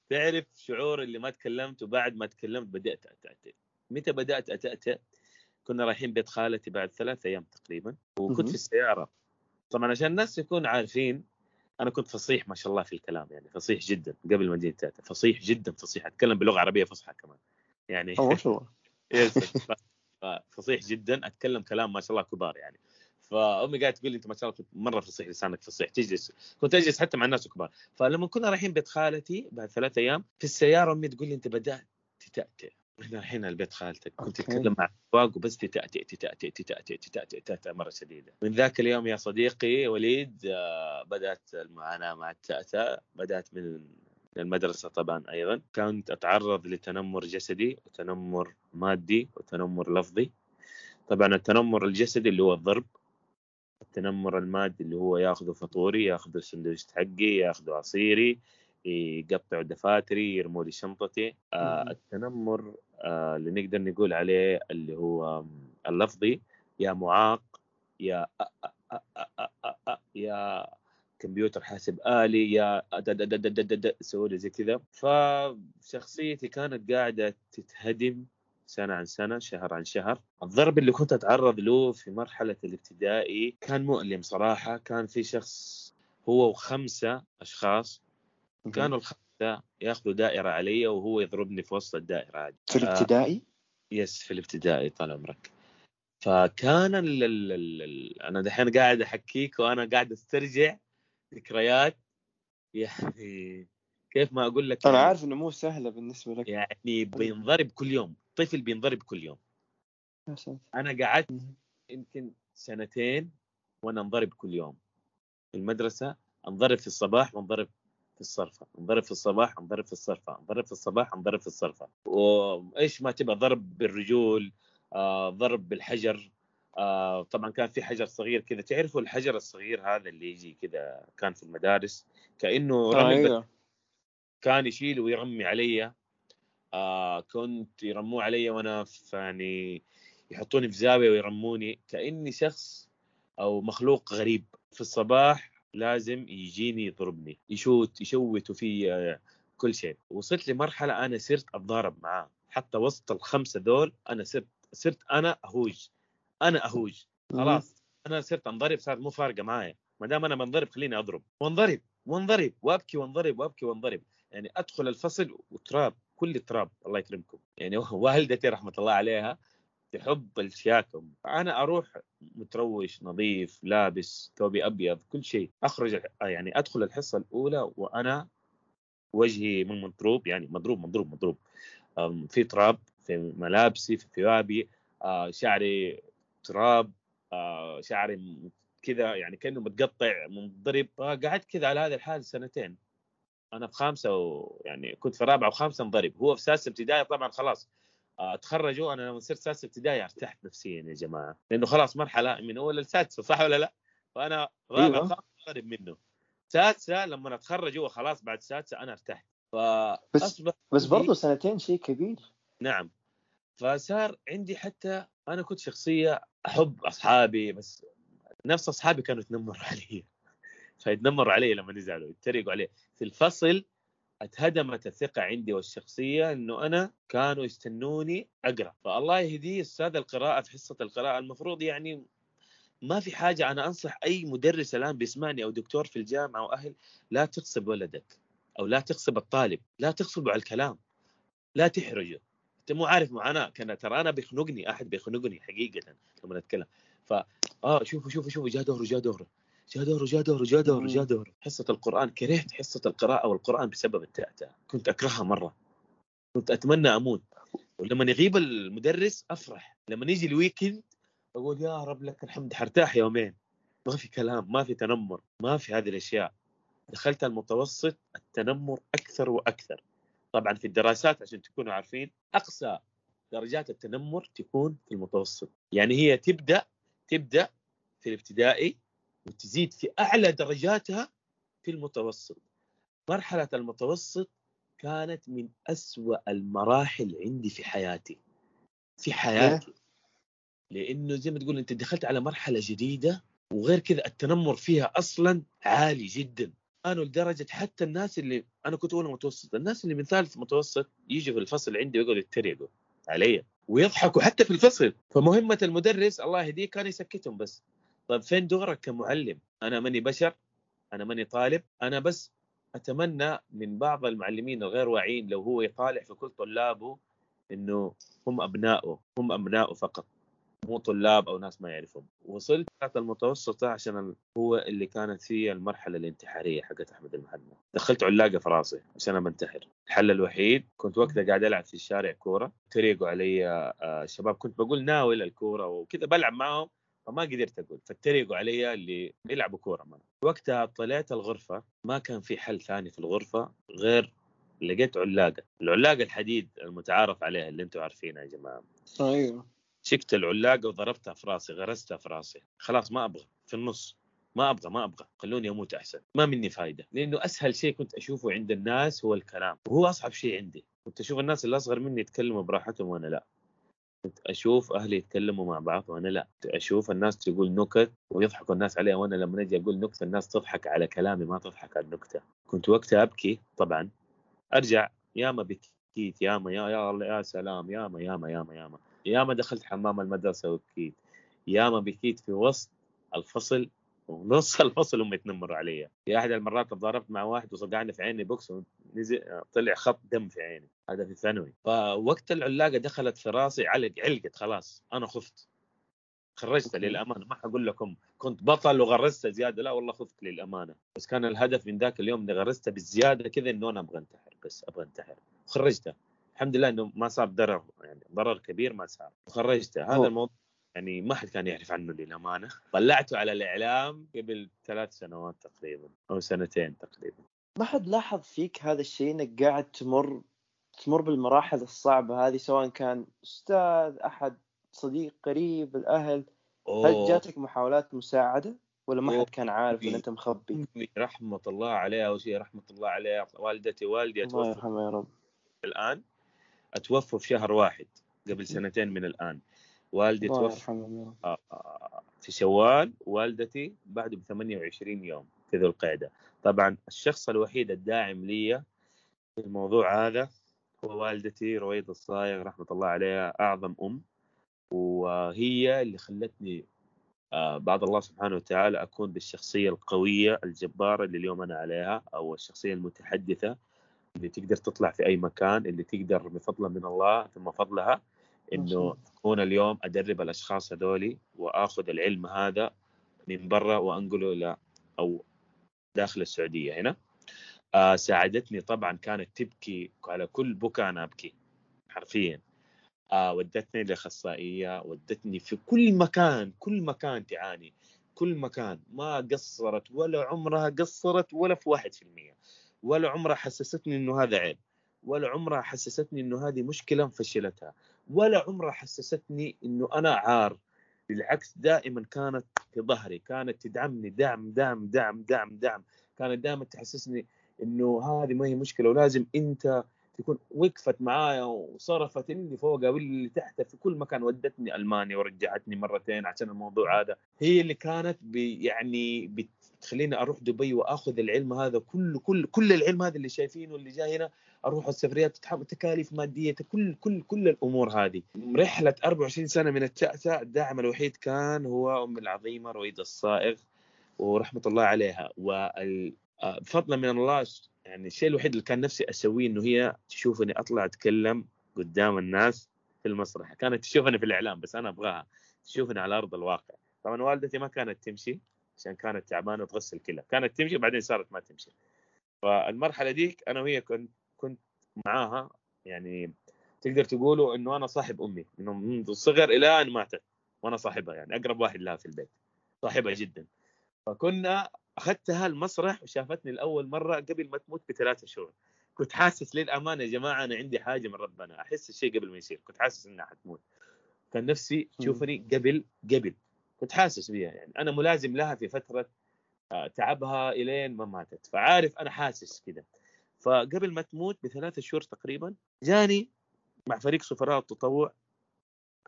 تعرف شعور اللي ما تكلمت وبعد ما تكلمت بدأت اتاتئ متى بدأت اتاتئ كنا رايحين بيت خالتي بعد ثلاثة أيام تقريبا وكنت. في السيارة. طبعا عشان الناس يكونوا عارفين أنا كنت فصيح ما شاء الله في الكلام يعني فصيح جدا قبل ما أجي فصيح جدا فصيح أتكلم بلغه عربيه فصحى كمان. يعني ما شاء الله. فصيح جدا. أتكلم كلام ما شاء الله كبار يعني. فأمي قاعدة تقول لي أنت ما شاء الله مرة فصيح لسانك فصيح. تجلس. كنت أجلس حتى مع الناس الكبار. فلما كنا رايحين بيت خالتي بعد ثلاثة أيام في السيارة أمي تقول لي أنت بدأت تتأتئ. إحنا رايحين على بيت خالتك. كنت. تتكلم مع السواق وبس تتأتئ تتأتئ تتأتئ تتأتئ تتأتئ مرة شديدة. من ذاك اليوم يا صديقي وليد آه، بدأت المعاناة مع التأتأة بدأت من المدرسة طبعا أيضا. كنت أتعرض لتنمر جسدي وتنمر مادي وتنمر لفظي. طبعا التنمر الجسدي اللي هو الضرب التنمر المادي اللي هو ياخذوا فطوري ياخذوا السندويشت حقي ياخذوا عصيري يقطعوا دفاتري يرموا لي شنطتي آه. التنمر آه اللي نقدر نقول عليه اللي هو اللفظي يا معاق يا أ أ أ أ أ أ يا كمبيوتر حاسب آلي يا لي زي كذا. فشخصيتي كانت قاعدة تتهدم سنة عن سنة شهر عن شهر. الضرب اللي كنت أتعرض له في مرحلة الابتدائي كان مؤلم صراحة. كان في شخص هو وخمسة أشخاص. كانوا الخمسة ياخذوا دائرة علي وهو يضربني في وسط الدائرة عادي. في الابتدائي؟ يس في الابتدائي طال عمرك. فكان ال ال ال ال أنا دحين قاعد أحكيك وأنا قاعد أسترجع ذكريات يعني كيف ما أقول لك أنا يعني- عارف إنه مو سهلة بالنسبة لك. يعني بينضرب كل يوم طفل بينضرب كل يوم. أنا قعدت. يمكن سنتين وأنا انضرب كل يوم. في المدرسة انضرب في الصباح وانضرب في الصرفة. انضرب في الصباح انضرب في الصرفة. انضرب في الصباح انضرب في الصرفة. وإيش ما تبغى ضرب بالرجول آه ضرب بالحجر. آه طبعا كان في حجر صغير كذا. تعرفوا الحجر الصغير هذا اللي يجي كذا كان في المدارس؟ كأنه آه بس أيوه كان يشيل ويرمي علي. آه كنت يرموه علي وأنا يعني يحطوني في زاوية ويرموني. كأني شخص أو مخلوق غريب. في الصباح لازم يجيني يضربني يشوت يشوت في آه، كل شيء. وصلت لمرحلة أنا صرت أتضارب معاه. حتى وسط الخمسة دول أنا صرت صرت أنا اهوج أنا أهوج. خلاص. أنا صرت أنضرب صارت مو فارقة معايا. ما دام أنا بنضرب خليني أضرب. وانضرب وانضرب وأبكي وانضرب وأبكي وانضرب. يعني أدخل الفصل وتراب كل تراب الله يكرمكم. يعني والدتي رحمة الله عليها تحب الشياكه أنا أروح متروش نظيف لابس ثوبي أبيض كل شيء. أخرج يعني أدخل الحصة الأولى وأنا وجهي من مضروب يعني مضروب مضروب مضروب. في تراب في ملابسي في ثيابي آه، شعري تراب آه، شعري كذا يعني كأنه متقطع منضرب آه، قعدت كذا على هذا الحال سنتين. أنا في خامسة ويعني كنت في رابعة وخامسة انضرب. هو في سادسة ابتدائي طبعا خلاص آه، تخرجوا أنا لما صرت سادسة ابتدائي ارتحت نفسيا يا جماعة. لأنه خلاص مرحلة من أول لسادسه صح ولا لا؟ فأنا رابعة أيوة. انضرب منه. سادسة لما اتخرج هو خلاص بعد سادسة أنا ارتحت. بس فأصبح بس عندي- برضه سنتين شيء كبير. نعم. فصار عندي حتى أنا كنت شخصية أحب أصحابي بس نفس أصحابي كانوا يتنمروا علي. فيتنمروا علي لما يزعلوا يتريقوا علي. في الفصل اتهدمت الثقة عندي والشخصية إنه أنا كانوا يستنوني أقرأ. فالله يهديه أستاذ القراءة في حصة القراءة. المفروض يعني ما في حاجة أنا أنصح أي مدرس الآن بيسمعني أو دكتور في الجامعة أو أهل لا تغصب ولدك أو لا تغصب الطالب لا تغصبه على الكلام لا تحرجه. أنت مو عارف معاناة كان ترى أنا بيخنقني أحد بيخنقني حقيقة لما نتكلم. ف آه شوفوا شوفوا شوفوا جاء دوره جاء دوره جاء دوره جاء دوره جاء دوره جاء دوره. حصة القرآن كرهت حصة القراءة والقرآن بسبب التأتأة كنت أكرهها مرة. كنت أتمنى أموت. ولما يغيب المدرس أفرح. لما يجي الويكند أقول يا رب لك الحمد حرتاح يومين. ما في كلام ما في تنمر ما في هذه الأشياء. دخلت المتوسط التنمر أكثر وأكثر. طبعا في الدراسات عشان تكونوا عارفين أقصى درجات التنمر تكون في المتوسط. يعني هي تبدأ تبدأ في الابتدائي وتزيد في أعلى درجاتها في المتوسط. مرحلة المتوسط كانت من أسوأ المراحل عندي في حياتي. في حياتي. لأنه زي ما تقول أنت دخلت على مرحلة جديدة وغير كذا التنمر فيها أصلا عالي جدا. كانوا لدرجة حتى الناس اللي أنا كنت اولى متوسط الناس اللي من ثالث متوسط يجوا في الفصل عندي ويقعدوا يتريقوا علي. ويضحكوا حتى في الفصل. فمهمة المدرس الله يهديه كان يسكتهم بس. طيب فين دورك كمعلم؟ أنا ماني بشر أنا ماني طالب أنا بس أتمنى من بعض المعلمين الغير واعيين لو هو يطالع في كل طلابه إنه هم ابنائه هم ابنائه فقط. مو طلاب أو ناس ما يعرفهم. وصلت المتوسطه عشان هو اللي كانت فيه المرحلة الانتحارية حقت أحمد المحنى دخلت علاقة في راسي عشان بنتحر الحل الوحيد كنت وقتها قاعد ألعب في الشارع كورة. تريقوا علي آه، شباب كنت بقول ناول الكورة وكذا بلعب معهم فما قدرت أقول. فاتريقوا علي اللي يلعبوا كورة معنا. وقتها طلعت الغرفة ما كان في حل ثاني في الغرفة غير لقيت علاقة. العلاقة الحديد المتعارف عليها اللي أنتم عارفينها يا جماعة. أيوه. شكت العلاقه وضربتها في راسي غرستها في راسي. خلاص ما أبغى في النص. ما أبغى ما أبغى. خلوني أموت أحسن. ما مني فايدة. لأنه أسهل شيء كنت أشوفه عند الناس هو الكلام. وهو أصعب شيء عندي. كنت أشوف الناس اللي أصغر مني يتكلموا براحتهم وأنا لا. كنت أشوف أهلي يتكلموا مع بعض وأنا لا. كنت أشوف الناس تقول نكت ويضحكوا الناس عليها وأنا لما أجي أقول نكتة الناس تضحك على كلامي ما تضحك على النكتة. كنت وقتها أبكي طبعا. أرجع ياما بكيت ياما يا يا يا سلام ياما ياما ياما ياما. ياما دخلت حمام المدرسة وبكيت ياما بكيت في وسط الفصل ونص الفصل هم يتنمروا علي. في أحد المرات تضاربت مع واحد وصقعني في عيني بوكس ونزل طلع خط دم في عيني. هذا في ثانوي. فوقت العلاقة دخلت في راسي علق علقت خلاص أنا خفت. خرجت للأمانة. ما حقول لكم كنت بطل وغرست زيادة. لا والله خفت للأمانة. بس كان الهدف من ذاك اليوم إني غرستها بالزياده كذا إنه أنا أبغى انتحر بس أبغى انتحر. وخرجتها الحمد لله إنه ما صار ضرر يعني ضرر كبير ما صار. وخرجتها هذا هو- الموضوع يعني ما حد كان يعرف عنه للأمانة. طلعته على الإعلام قبل ثلاث سنوات تقريبا أو سنتين تقريبا. ما حد لاحظ فيك هذا الشيء إنك قاعد تمر تمر بالمراحل الصعبة هذه سواء كان أستاذ أحد صديق قريب الأهل؟ هل أوه. جاتك محاولات مساعدة؟ ولا ما أوه. حد كان عارف إن. أنت مخبي؟ رحمة الله عليها أول شيء رحمة الله عليها والدتي والدي الله يرحمه يا رب. الآن. أتوفوا في شهر واحد قبل سنتين من الآن. والدي توفى آه، في شوال والدتي بعده ب 28 يوم في ذو القعدة. طبعا الشخص الوحيد الداعم لي في الموضوع هذا هو والدتي رويد الصايغ رحمة الله عليها أعظم أم. وهي اللي خلتني آه، بعد الله سبحانه وتعالى أكون بالشخصية القوية الجبارة اللي اليوم أنا عليها أو الشخصية المتحدثة. اللي تقدر تطلع في أي مكان اللي تقدر بفضل من الله ثم فضلها إنه أكون اليوم أدرب الأشخاص هذولي وآخذ العلم هذا من برا وأنقله إلى أو داخل السعودية هنا. آه ساعدتني طبعا كانت تبكي على كل بكاء أنا أبكي حرفيا. آه ودتني لأخصائية ودتني في كل مكان كل مكان تعاني كل مكان. ما قصرت ولا عمرها قصرت ولا في واحد في المية. ولا عمرها حسستني إنه هذا عيب. ولا عمرها حسستني إنه هذه مشكلة مفشلتها ولا عمرها حسستني إنه أنا عار. بالعكس دائما كانت في ظهري كانت تدعمني دعم دعم دعم دعم دعم. كانت دائما تحسسني إنه هذه ما هي مشكلة ولازم أنت تكون وقفت معايا وصرفت اللي فوق واللي تحت في كل مكان. ودتني ألمانيا ورجعتني مرتين عشان الموضوع هذا. هي اللي كانت بي يعني بتخليني أروح دبي وأخذ العلم هذا كله كل كل العلم هذا اللي شايفينه اللي جاي هنا أروح السفريات تكاليف مادية كل كل كل الأمور هذه. رحلة 24 سنة من التأتأة الداعم الوحيد كان هو أم العظيمة رويد الصائغ ورحمة الله عليها. وال آه، من الله يعني الشيء الوحيد اللي كان نفسي أسويه إنه هي تشوفني أطلع أتكلم قدام الناس في المسرح. كانت تشوفني في الإعلام بس أنا أبغاها. تشوفني على أرض الواقع. طبعا والدتي ما كانت تمشي. عشان كانت تعبانة وتغسل كلى كانت تمشي وبعدين صارت ما تمشي. فالمرحلة ديك أنا وهي كنت كنت معاها. يعني تقدر تقولوا إنه أنا صاحب أمي. إنه منذ الصغر إلى ان ماتت وأنا صاحبها. يعني أقرب واحد لها في البيت. صاحبها جدا. فكنا أخذتها المسرح وشافتني لأول مرة قبل ما تموت بثلاثة شهور. كنت حاسس للأمانة يا جماعة أنا عندي حاجة من ربنا. أحس الشيء قبل ما يصير. كنت حاسس إنها حتموت. كان نفسي تشوفني قبل قبل. كنت حاسس بيها يعني. أنا ملازم لها في فترة آه، تعبها إلين ما ماتت. فعارف أنا حاسس كذا فقبل ما تموت بثلاثة شهور تقريبا جاني مع فريق سفراء التطوع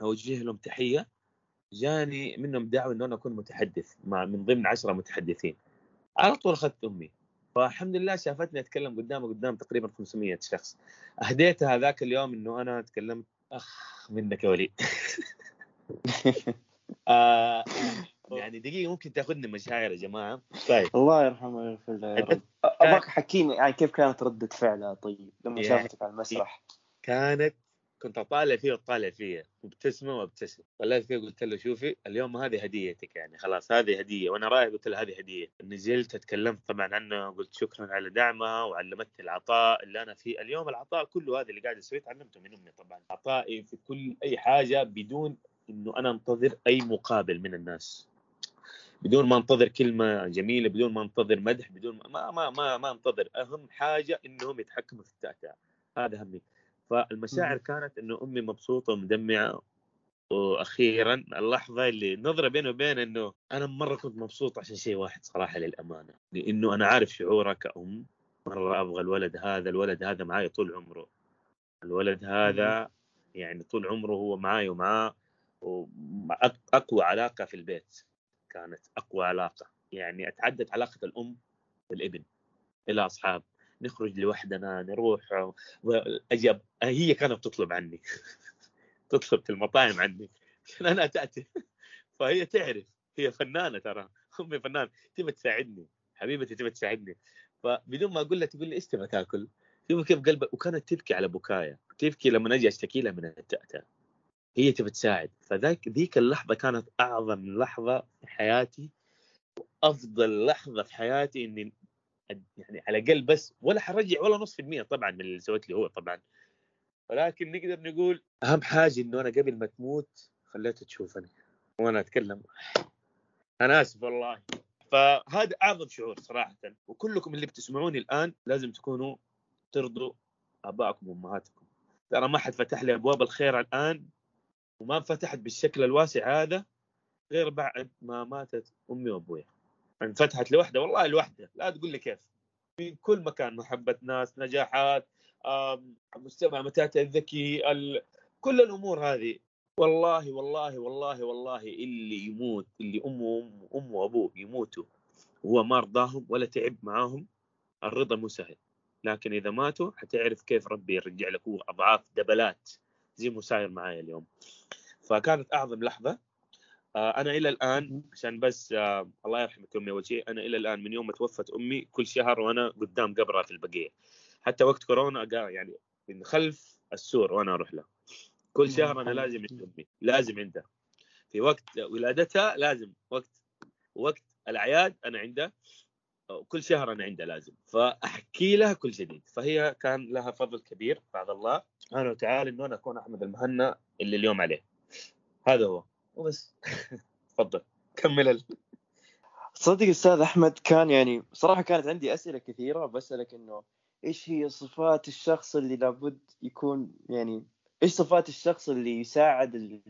أوجه لهم تحية. جاني منهم دعوة إنه أنا أكون متحدث مع من ضمن عشرة متحدثين. على طول أخذت أمي. فالحمد لله شافتني أتكلم قدامها قدام تقريبا 500 شخص. أهديتها ذاك اليوم إنه أنا تكلمت أخ منك يا وليد. آه يعني دقيقة ممكن تاخذني مشاعر يا جماعة؟ طيب. الله يرحمه ويغفر له أبغاك حكيني يعني كيف كانت ردة فعلها طيب لما يعني- شافتك على المسرح؟ كانت كنت أطالع فيه وتطالع فيا مبتسمه وابتسم طلعت فيه قلت له شوفي اليوم هذه هديتك يعني خلاص هذه هدية. وأنا رايح قلت له هذه هدية. نزلت اتكلمت طبعا عنه قلت شكرا على دعمها وعلمتني العطاء اللي أنا فيه. اليوم العطاء كله هذا اللي قاعد أسويه تعلمته من أمي طبعا. عطائي في كل أي حاجة بدون إنه أنا أنتظر أي مقابل من الناس. بدون ما أنتظر كلمة جميلة بدون ما أنتظر مدح بدون ما ما ما ما أنتظر. أهم حاجة إنهم يتحكموا في التأتأة. هذا همي فالمشاعر كانت إنه أمي مبسوطة ومدمعة. وأخيرا اللحظة اللي نظرة بيني وبين إنه أنا مرة كنت مبسوط عشان شيء واحد صراحة للأمانة. لأنه أنا عارف شعورها كأم. مرة أبغى الولد هذا الولد هذا معي طول عمره. الولد هذا يعني طول عمره هو معي ومعاه. أقوى علاقة في البيت كانت أقوى علاقة. يعني أتعدت علاقة الأم بالابن إلى أصحاب. نخرج لوحدنا نروح أجي هي كانت تطلب عني. تطلب في المطاعم عني. عشان أنا تأتي. فهي تعرف. هي فنانة ترى. أمي فنانة. تبى تساعدني؟ حبيبتي تبى تساعدني. فبدون ما أقول لها تقول لي إيش تبغى تأكل؟ شوف كيف قلبك وكانت تبكي على بكايا تبكي لما أجي أشتكي لها من التأتأة هي تبى تساعد. فذاك ذيك اللحظة كانت أعظم لحظة في حياتي افضل لحظة في حياتي إني يعني على الأقل بس ولا حرجع ولا نص في المية طبعا من اللي سويت لي هو طبعا. ولكن نقدر نقول أهم حاجة إنه أنا قبل ما تموت خليتها تشوفني وأنا أتكلم. أنا آسف والله. فهذا أعظم شعور صراحة. وكلكم اللي بتسمعوني الآن لازم تكونوا ترضوا ابائكم وأمهاتكم. ترى ما حد فتح لي أبواب الخير الآن. وما انفتحت بالشكل الواسع هذا غير بعد ما ماتت أمي وابوي انفتحت لوحده والله لوحده لا تقول لي كيف. من كل مكان محبة ناس نجاحات مجتمع متاتا الذكي ال... كل الأمور هذه. والله والله والله والله اللي يموت اللي امه امه وأبوه يموتوا وهو ما رضاهم ولا تعب معاهم الرضا مو سهل. لكن إذا ماتوا حتعرف كيف ربي يرجع لك هو أضعاف دبلات. زي ما صاير معايا اليوم. فكانت أعظم لحظة. آه، أنا إلى الآن عشان بس آه، الله يرحمك أمي أول شيء أنا إلى الآن من يوم ما توفت أمي كل شهر وأنا قدام قبرها في البقيه حتى وقت كورونا يعني من خلف السور وأنا أروح له. كل شهر أنا لازم عند أمي لازم عندها في وقت ولادتها لازم وقت وقت الأعياد أنا عندها كل شهر أنا عندها لازم. فأحكي لها كل جديد. فهي كان لها فضل كبير بعد الله. سبحانه وتعالى إنه أنا أكون أحمد المهنا اللي اليوم عليه. هذا هو. وبس. تفضل. كمل ال... صدق أستاذ أحمد كان يعني صراحة كانت عندي أسئلة كثيرة بسالك إنه إيش هي صفات الشخص اللي لابد يكون يعني إيش صفات الشخص اللي يساعد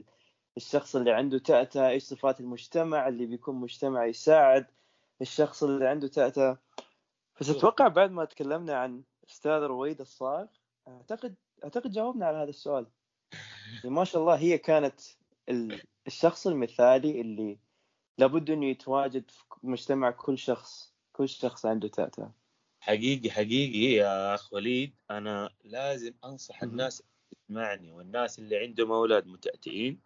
الشخص اللي عنده تأتأة إيش صفات المجتمع اللي بيكون مجتمع يساعد؟ الشخص اللي عنده تأتأة بس أتوقع بعد ما تكلمنا عن أستاذ رويد الصاغ أعتقد أعتقد جاوبنا على هذا السؤال. يعني ما شاء الله هي كانت الشخص المثالي اللي لابد إنه يتواجد في مجتمع كل شخص كل شخص عنده تأتأة حقيقي حقيقي يا أخ وليد. أنا لازم أنصح الناس تسمعني والناس اللي عندهم أولاد متأتئين.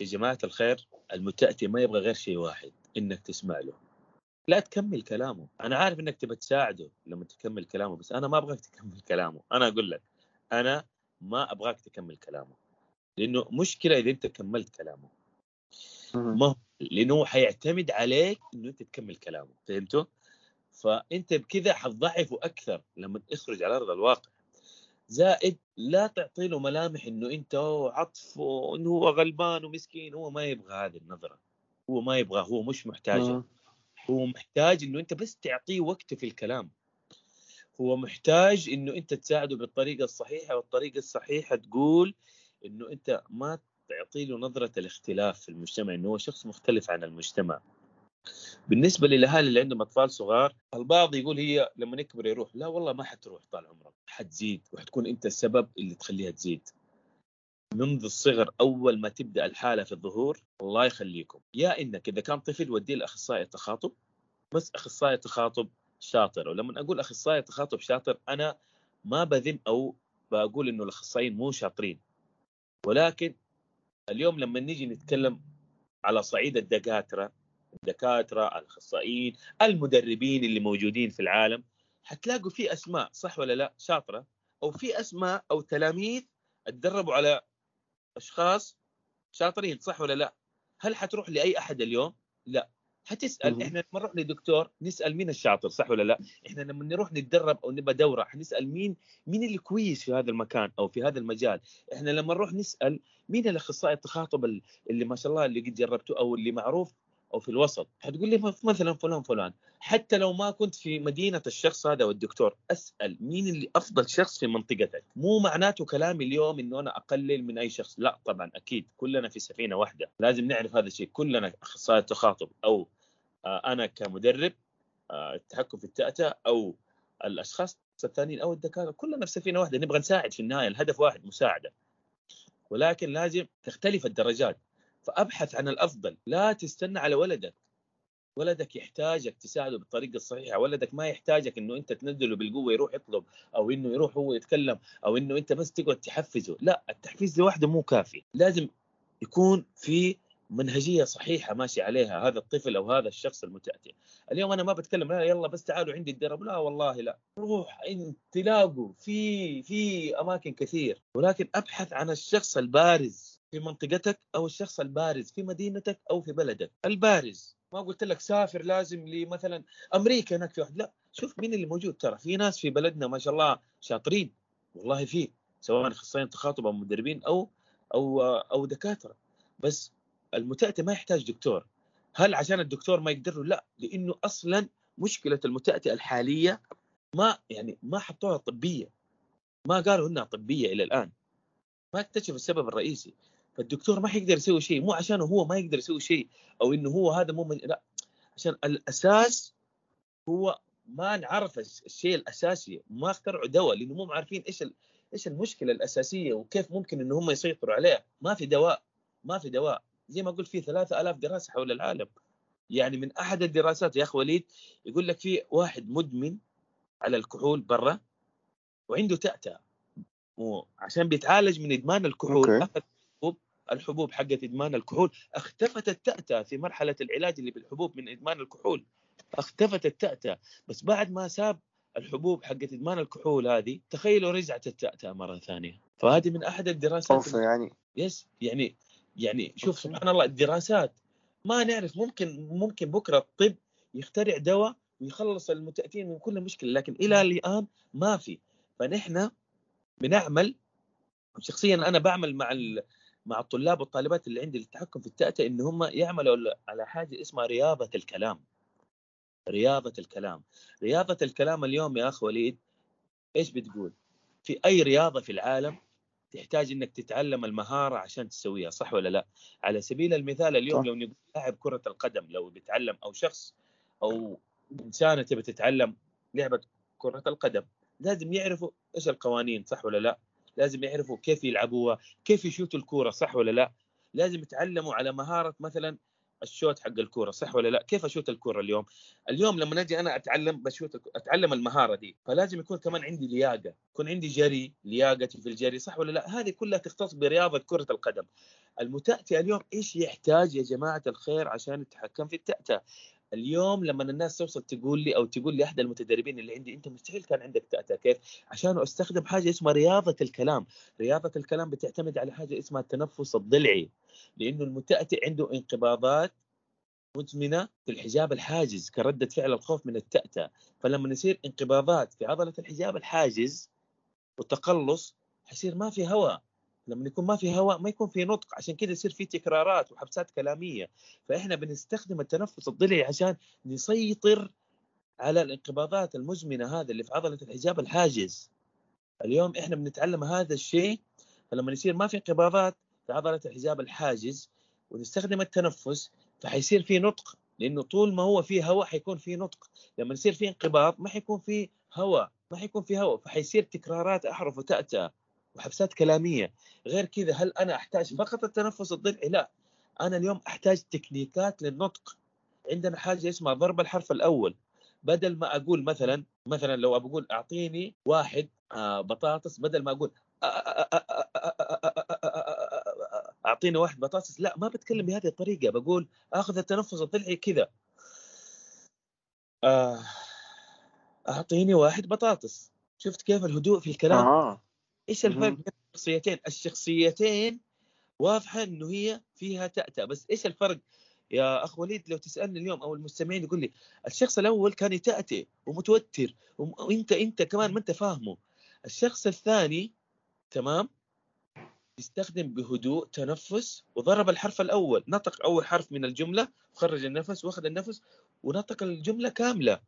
يا جماعة الخير المتأتئ ما يبغى غير شيء واحد إنك تسمع له. لا تكمل كلامه. أنا عارف إنك تبى تساعده لما تكمل كلامه بس أنا ما أبغاك تكمل كلامه. أنا أقول لك أنا ما أبغاك تكمل كلامه. لأنه مشكلة إذا أنت كملت كلامه. ما لأنه حيعتمد عليك إنه أنت تكمل كلامه. فهمتوا؟ فأنت بكذا حتضعفه أكثر لما تخرج على أرض الواقع. زائد لا تعطي له ملامح إنه أنت عطف وانه هو غلبان ومسكين. هو ما يبغى هذه النظرة. هو ما يبغى هو مش محتاجه هو محتاج إنه أنت بس تعطيه وقته في الكلام. هو محتاج إنه أنت تساعده بالطريقة الصحيحة والطريقة الصحيحة تقول إنه أنت ما تعطي له نظرة الاختلاف في المجتمع إنه هو شخص مختلف عن المجتمع. بالنسبة للاهالي اللي عندهم أطفال صغار البعض يقول هي لما يكبر يروح لا والله ما حتروح طال عمرك حتزيد وحتكون أنت السبب اللي تخليها تزيد. منذ الصغر أول ما تبدأ الحالة في الظهور الله يخليكم. يا إنك إذا كان طفل وديه لأخصائي تخاطب بس أخصائي تخاطب شاطر. ولما أقول أخصائي تخاطب شاطر أنا ما بذم أو بقول إنه الأخصائيين مو شاطرين. ولكن اليوم لما نيجي نتكلم على صعيد الدكاترة الدكاترة الأخصائيين المدربين اللي موجودين في العالم حتلاقوا في أسماء صح ولا لا؟ شاطرة. أو في أسماء أو تلاميذ تدربوا على أشخاص شاطرين صح ولا لا؟ هل حتروح لأي أحد اليوم؟ لا. حتسأل إحنا لما نروح لدكتور نسأل مين الشاطر صح ولا لا؟ إحنا لما نروح نتدرب أو نبى دورة حنسأل مين مين اللي كويس في هذا المكان أو في هذا المجال؟ إحنا لما نروح نسأل مين الأخصائي التخاطب اللي ما شاء الله اللي قد جربته أو اللي معروف أو في الوسط. حتقول لي مثلا فلان فلان. حتى لو ما كنت في مدينة الشخص هذا والدكتور أسأل مين اللي أفضل شخص في منطقتك. مو معناته كلامي اليوم إنه أنا أقلل من أي شخص. لا طبعا أكيد. كلنا في سفينة واحدة. لازم نعرف هذا الشيء. كلنا أخصائي تخاطب. أو آه، أنا كمدرب آه، التحكم في التأتأة أو الأشخاص الثانيين أو الدكاترة. كلنا في سفينة واحدة. نبغى نساعد في النهاية. الهدف واحد مساعدة. ولكن لازم تختلف الدرجات. فأبحث عن الأفضل. لا تستنى على ولدك. ولدك يحتاجك تساعده بالطريقة الصحيحة. ولدك ما يحتاجك إنه أنت تنزله بالقوة يروح يطلب أو إنه يروح هو يتكلم أو إنه أنت بس تقعد تحفزه. لا التحفيز لوحده مو كافي لازم يكون في منهجية صحيحة ماشي عليها هذا الطفل أو هذا الشخص المتأتئ. اليوم أنا ما بتكلم لا يلا بس تعالوا عندي الدرب. لا والله لا. روح تلاقوا في في أماكن كثير. ولكن أبحث عن الشخص البارز. في منطقتك أو الشخص البارز في مدينتك أو في بلدك. البارز. ما قلت لك سافر لازم لمثلا أمريكا هناك في واحد. لا شوف مين اللي موجود. ترى في ناس في بلدنا ما شاء الله شاطرين. والله في. سواء أخصائيين تخاطب أو مدربين أو أو أو دكاترة. بس المتأتي ما يحتاج دكتور. هل عشان الدكتور ما يقدر لا لأنه أصلا مشكلة المتأتي الحالية ما يعني ما حطوها طبية. ما قالوا إنها طبية إلى الآن. ما اكتشف السبب الرئيسي. فالدكتور ما حيقدر يسوي شيء مو عشان هو ما يقدر يسوي شيء أو إنه هو هذا مو من... لا عشان الأساس هو ما نعرف الشيء الأساسي ما اخترعوا دواء لأنه مو عارفين إيش ال... إيش المشكلة الأساسية وكيف ممكن إنه هم يسيطروا عليها ما في دواء ما في دواء. زي ما قلت في 3000 دراسة حول العالم. يعني من أحد الدراسات يا اخ وليد يقول لك في واحد مدمن على الكحول برا وعنده تأتأة وعشان بيتعالج من إدمان الكحول أخذ الحبوب حقت إدمان الكحول. اختفت التأتأة في مرحلة العلاج اللي بالحبوب من إدمان الكحول. اختفت التأتأة بس بعد ما ساب الحبوب حقت إدمان الكحول هذه تخيلوا رجعت التأتأة مرة ثانية. فهذه من أحد الدراسات يعني. يس يعني يعني شوف سبحان الله الدراسات ما نعرف. ممكن ممكن بكرة الطب يخترع دواء ويخلص المتأتين من كل مشكلة لكن إلى الآن ما في. فنحن بنعمل شخصيا أنا بعمل مع مع الطلاب والطالبات اللي عندي للتحكم في التأتة إن هم يعملوا على حاجة اسمها رياضة الكلام. رياضة الكلام. رياضة الكلام اليوم يا اخ وليد إيش بتقول؟ في أي رياضة في العالم تحتاج إنك تتعلم المهارة عشان تسويها صح ولا لا؟ على سبيل المثال اليوم صح. لو نقول لاعب كرة القدم لو بيتعلم أو شخص أو إنسانة تبي تتعلم لعبة كرة القدم لازم يعرفوا إيش القوانين صح ولا لا؟ لازم يعرفوا كيف يلعبوها كيف يشوتوا الكورة صح ولا لا؟ لازم يتعلموا على مهارة مثلا الشوت حق الكورة صح ولا لا؟ كيف أشوت الكورة اليوم؟ اليوم لما أجي أنا أتعلم بشوت أتعلم المهارة دي فلازم يكون كمان عندي لياقة يكون عندي جري لياقتي في الجري صح ولا لا؟ هذه كلها تختص برياضة كرة القدم. المتأتئ اليوم إيش يحتاج يا جماعة الخير عشان يتحكم في التأتأة اليوم لما الناس توصل تقول لي أو تقول لي أحد المتدربين اللي عندي أنت مستحيل كان عندك تأتأة كيف؟ عشان أستخدم حاجة اسمها رياضة الكلام، رياضة الكلام بتعتمد على حاجة اسمها التنفس الضلعي لأنه المتأتئ عنده انقباضات مزمنة في الحجاب الحاجز كردة فعل الخوف من التأتأة فلما يصير انقباضات في عضلة الحجاب الحاجز وتقلص حيصير ما في هواء. لما يكون ما في هواء ما يكون في نطق. عشان كذا يصير في تكرارات وحبسات كلامية. فإحنا بنستخدم التنفس الضلعي عشان نسيطر على الانقباضات المزمنة هذا اللي في عضلة الحجاب الحاجز. اليوم إحنا بنتعلم هذا الشيء. فلما يصير ما في انقباضات في عضلة الحجاب الحاجز ونستخدم التنفس فحيصير في نطق. لأنه طول ما هو في هواء حيكون في نطق. لما يصير في انقباض ما حيكون في هواء ما حيكون في هواء. فحيصير تكرارات أحرف وتأتأ وحبسات كلاميه غير كذا هل أنا احتاج فقط التنفس الضلعي لا أنا اليوم احتاج تكنيكات للنطق عندنا حاجة اسمها ضرب الحرف الأول بدل ما أقول مثلا مثلا لو بقول اعطيني واحد بطاطس بدل ما أقول اعطيني واحد بطاطس لا ما بتكلم بهذه الطريقة بقول اخذ التنفس الضلعي كذا اعطيني واحد بطاطس شفت كيف الهدوء في الكلام آه. إيش الفرق بين الشخصيتين؟ الشخصيتين واضحة إنه هي فيها تأتأ. بس إيش الفرق؟ يا أخ وليد لو تسألني اليوم أو المستمعين يقول لي الشخص الأول كان يتأتئ ومتوتر وانت إنت كمان ما إنت فاهمه. الشخص الثاني تمام؟ استخدم بهدوء تنفس وضرب الحرف الأول. نطق أول حرف من الجملة وخرج النفس وأخذ النفس ونطق الجملة كاملة.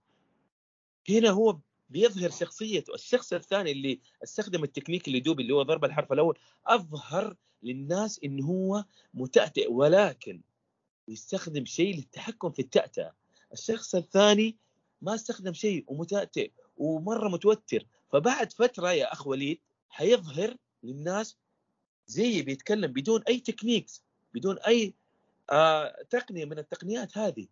هنا هو بيظهر شخصيته الشخص الثاني اللي استخدم التكنيك اللي دوب اللي هو ضرب الحرف الأول أظهر للناس انه هو متأتئ ولكن يستخدم شيء للتحكم في التأتأة. الشخص الثاني ما استخدم شيء ومتأتئ ومرة متوتر فبعد فترة يا أخ وليد حيظهر للناس زي بيتكلم بدون أي techniques بدون أي آه تقنية من التقنيات هذه.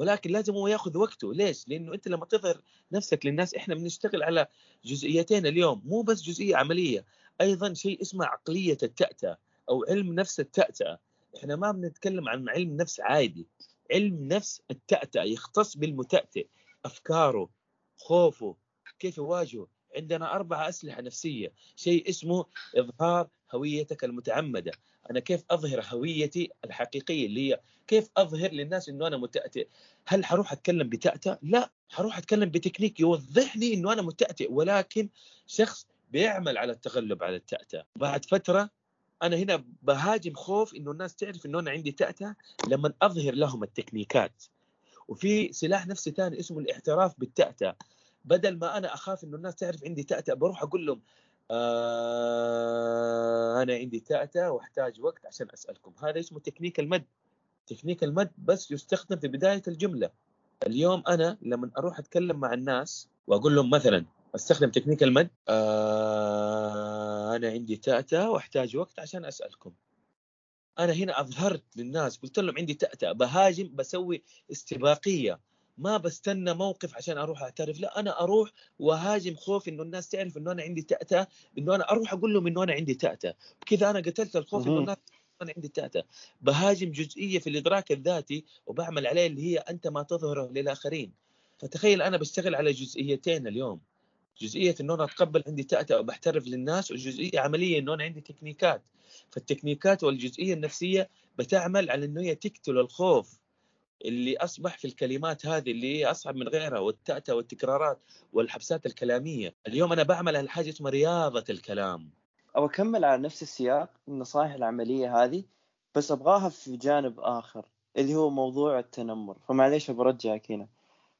ولكن لازم هو ياخذ وقته. ليش؟ لأنه أنت لما تظهر نفسك للناس إحنا بنشتغل على جزئيتين اليوم مو بس جزئية عملية أيضا شيء اسمه عقلية التأتأة أو علم نفس التأتأة إحنا ما بنتكلم عن علم نفس عادي. علم نفس التأتأة يختص بالمتأتئ أفكاره خوفه كيف يواجهه. عندنا أربعة أسلحة نفسية شيء اسمه إظهار هويتك المتعمدة. أنا كيف أظهر هويتي الحقيقية اللي هي كيف أظهر للناس أنه أنا متأتئ؟ هل حروح أتكلم بتأتأ؟ لا حروح أتكلم بتكنيك يوضحني أنه أنا متأتئ ولكن شخص بيعمل على التغلب على التأتأة بعد فترة أنا هنا بهاجم خوف أنه الناس تعرف أنه أنا عندي تأتأة لما أظهر لهم التكنيكات. وفي سلاح نفسي ثاني اسمه الاعتراف بالتأتأة بدل ما أنا أخاف إنه الناس تعرف عندي تأتأة بروح أقول لهم آه أنا عندي تأتأة وأحتاج وقت عشان أسألكم. هذا اسمه تكنيك المد. تكنيك المد بس يستخدم في بداية الجملة. اليوم أنا لما أروح أتكلم مع الناس وأقول لهم مثلا أستخدم تكنيك المد آه أنا عندي تأتأة وأحتاج وقت عشان أسألكم. أنا هنا أظهرت للناس قلت لهم عندي تأتأة بهاجم بسوي استباقية. ما بستنى موقف عشان أروح أعترف. لا أنا أروح وأهاجم خوف إنه الناس تعرف إنه أنا عندي تأتأة إنه أنا أروح أقول لهم إنه أنا عندي تأتأة بكذا أنا قتلت الخوف إنه الناس أنا عندي تأتأة بهاجم جزئية في الإدراك الذاتي وبعمل عليه اللي هي أنت ما تظهره للآخرين. فتخيل أنا بشتغل على جزئيتين اليوم. جزئية إنه أنا أتقبل عندي تأتأة وبحترف للناس وجزئية عملية إنه أنا عندي تكنيكات. فالتكنيكات والجزئية النفسية بتعمل على إنه هي تقتل الخوف. اللي أصبح في الكلمات هذه اللي أصعب من غيرها والتأتأة والتكرارات والحبسات الكلامية، اليوم أنا بعمل على حاجة اسمها رياضة الكلام. أو أكمل على نفس السياق النصائح العملية هذه بس أبغاها في جانب آخر اللي هو موضوع التنمر. فمعليش برجعك هنا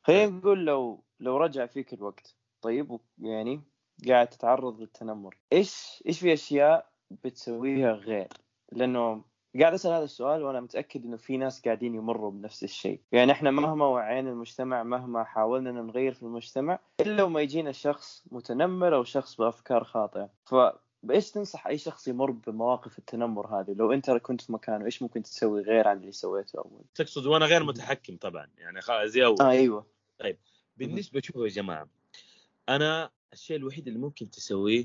خلينا نقول لو لو رجع فيك الوقت طيب يعني قاعد تتعرض للتنمر إيش إيش في أشياء بتسويها غير؟ لأنه قاعد أسأل هذا السؤال وأنا متأكد إنه في ناس قاعدين يمروا بنفس الشيء. يعني إحنا مهما وعينا المجتمع مهما حاولنا نغير في المجتمع إلا وما يجينا شخص متنمر أو شخص بأفكار خاطئة. فايش تنصح أي شخص يمر بمواقف التنمر هذه؟ لو أنت كنت في مكانه إيش ممكن تسوي غير عن اللي سويته أول؟ تقصد وأنا غير متحكم طبعا يعني زي أول. آه أيوه. طيب بالنسبة شوفوا يا جماعة أنا الشيء الوحيد اللي ممكن تسويه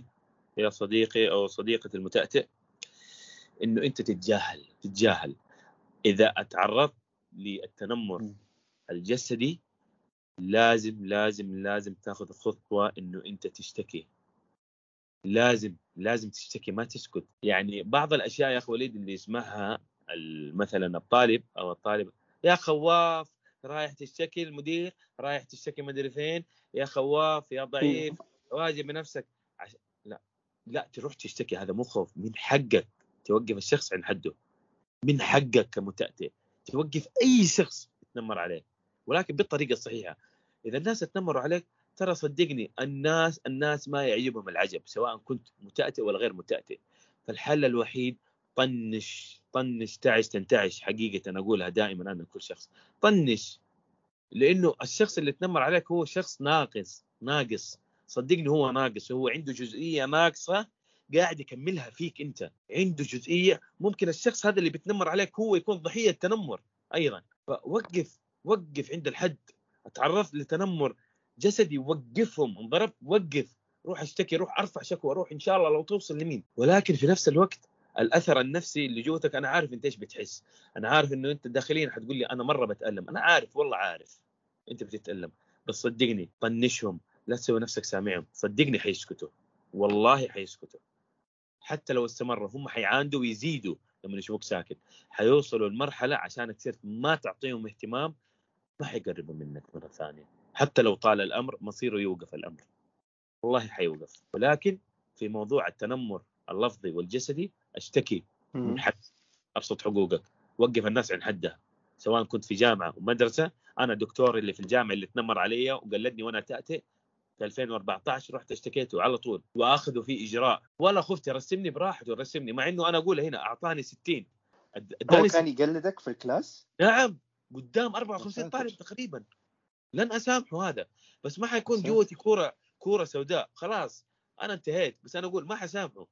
يا صديقي أو صديقتي المتأتئ إنه أنت تتجاهل تتجاهل. إذا أتعرضت للتنمر الجسدي لازم لازم لازم تاخذ خطوة إنه أنت تشتكي. لازم لازم تشتكي ما تسكت. يعني بعض الأشياء يا أخي وليد اللي يسمعها مثلا الطالب أو الطالب يا خواف رايح تشتكي المدير رايح تشتكي مدري فين يا خواف يا ضعيف واجب بنفسك. عش... لا لا تروح تشتكي هذا مو خوف من حقك. توقف الشخص عند حده. من حقك كمتأتئ. توقف أي شخص يتنمر عليه. ولكن بالطريقة الصحيحة. إذا الناس تنمروا عليك ترى صدقني الناس الناس ما يعجبهم العجب سواء كنت متأتئ ولا غير متأتئ. فالحل الوحيد طنش طنش تعش تنتعش. حقيقة أنا أقولها دائما أنا كل شخص. طنش. لأنه الشخص اللي تنمر عليك هو شخص ناقص ناقص. صدقني هو ناقص هو عنده جزئية ناقصة قاعد يكملها فيك أنت. عنده جزئية ممكن الشخص هذا اللي بيتنمر عليك هو يكون ضحية تنمر أيضا. فوقف وقف عند الحد. تعرضت لتنمر جسدي وقفهم. انضربت وقف. روح اشتكي روح أرفع شكوى روح إن شاء الله لو توصل لمين. ولكن في نفس الوقت الأثر النفسي اللي جوتك أنا عارف أنت إيش بتحس. أنا عارف إنه أنت داخليا حتقول لي أنا مرة بتألم. أنا عارف والله عارف. أنت بتتألم. بس صدقني طنشهم. لا تسوي نفسك سامعهم. صدقني حيسكتوا. والله حيسكتوا. حتى لو استمروا هم حيعاندوا ويزيدوا لما يشوفوك ساكت. حيوصلوا لمرحلة عشانك تصير ما تعطيهم اهتمام ما حيقربوا منك مرة ثانية. حتى لو طال الأمر مصيره يوقف الأمر. والله حيوقف. ولكن في موضوع التنمر اللفظي والجسدي أشتكي من. حد أبسط حقوقك. وقف الناس عن حدها. سواء كنت في جامعة ومدرسه أنا الدكتور اللي في الجامعة اللي تنمر علي وقلدني وأنا تاتي في 2014 رحت اشتكيته على طول واخذوا فيه إجراء. ولا خفت يرسمني براحته يرسمني مع إنه أنا أقول هنا أعطاني 60 أد- هو كان يقلدك في الكلاس؟ نعم قدام 54 ساتر. طالب تقريبا. لن أسامحه هذا. بس ما حيكون. جوتي كورة كورة سوداء. خلاص أنا انتهيت. بس أنا أقول ما حسامحه.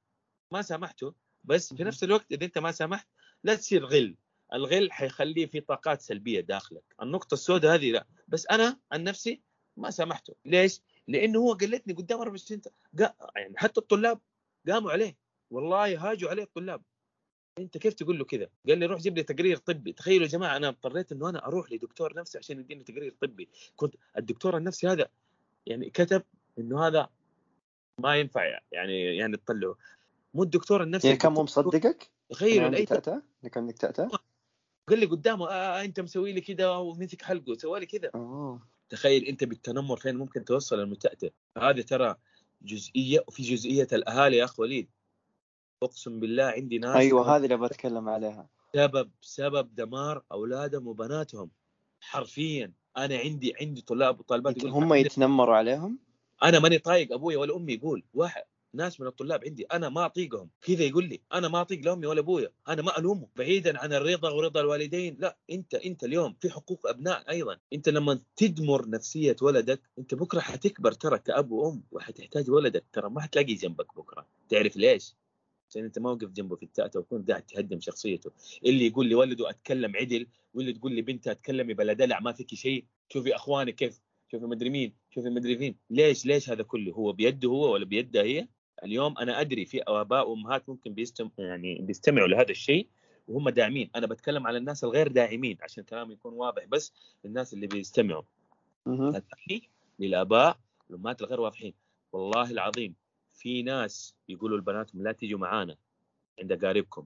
ما سامحته. بس في. نفس الوقت إذا أنت ما سامحت لا تصير غل. الغل حيخليه في طاقات سلبية داخلك. النقطة السوداء هذه لا. بس أنا عن نفسي ما سامحته. ليش؟ لأنه هو قلتني قدام 24 ت- قا- يعني حتى الطلاب قاموا عليه والله هاجوا عليه الطلاب أنت كيف تقول له كذا؟ قال لي روح جيب لي تقرير طبي، تخيلوا يا جماعة أنا اضطريت إنه أنا أروح لدكتور نفسي عشان يديني تقرير طبي، كنت الدكتور النفسي هذا يعني كتب إنه هذا ما ينفع يعني يعني تطلعه مو الدكتور النفسي يعني كان مو مصدقك؟ تخيلوا عندك اي؟ إنه كان؟ قال لي قدامه آه أنت مسوي لي كذا ومسك حلقه سوى لي كذا تخيل أنت بالتنمر فين ممكن توصل المتأتئ. هذه ترى جزئية وفي جزئية الأهالي يا أخ وليد. أقسم بالله عندي ناس أيوه هذه اللي بتكلم عليها. سبب سبب دمار أولادهم وبناتهم. حرفيا أنا عندي عندي طلاب وطالبات هم يتنمروا عليهم؟ أنا ماني طايق أبوي ولا أمي يقول واحد. ناس من الطلاب عندي أنا ما أطيقهم. كذا يقول لي أنا ما أطيق لا امي ولا أبويا أنا ما الومه بعيدا عن الرضا ورضا الوالدين لا أنت أنت اليوم في حقوق أبناء أيضا. أنت لما تدمر نفسية ولدك أنت بكرة حتكبر ترى كأب وأم وحتحتاج ولدك. ترى ما حتلاقي جنبك بكرة. تعرف ليش؟ عشان أنت ما وقف جنبه في التأتة وكنت قاعد تهدم شخصيته. اللي يقول لي ولده أتكلم عدل واللي تقول لي بنتها اتكلمي بلا دلع ما فيك شيء. شوفي اخواني كيف شوفي مدري مين شوفي مدري فين. ليش ليش هذا كله؟ هو بيده هو ولا بيدها هي؟ اليوم أنا أدري في آباء وأمهات ممكن بيستم يعني بيستمعوا لهذا الشيء وهم داعمين. أنا بتكلم على الناس الغير داعمين عشان كلامي يكون واضح بس للناس اللي بيستمعوا. الثاني للآباء والامهات الغير واضحين. والله العظيم في ناس يقولوا لبناتهم لا تيجوا معانا عند اقاربكم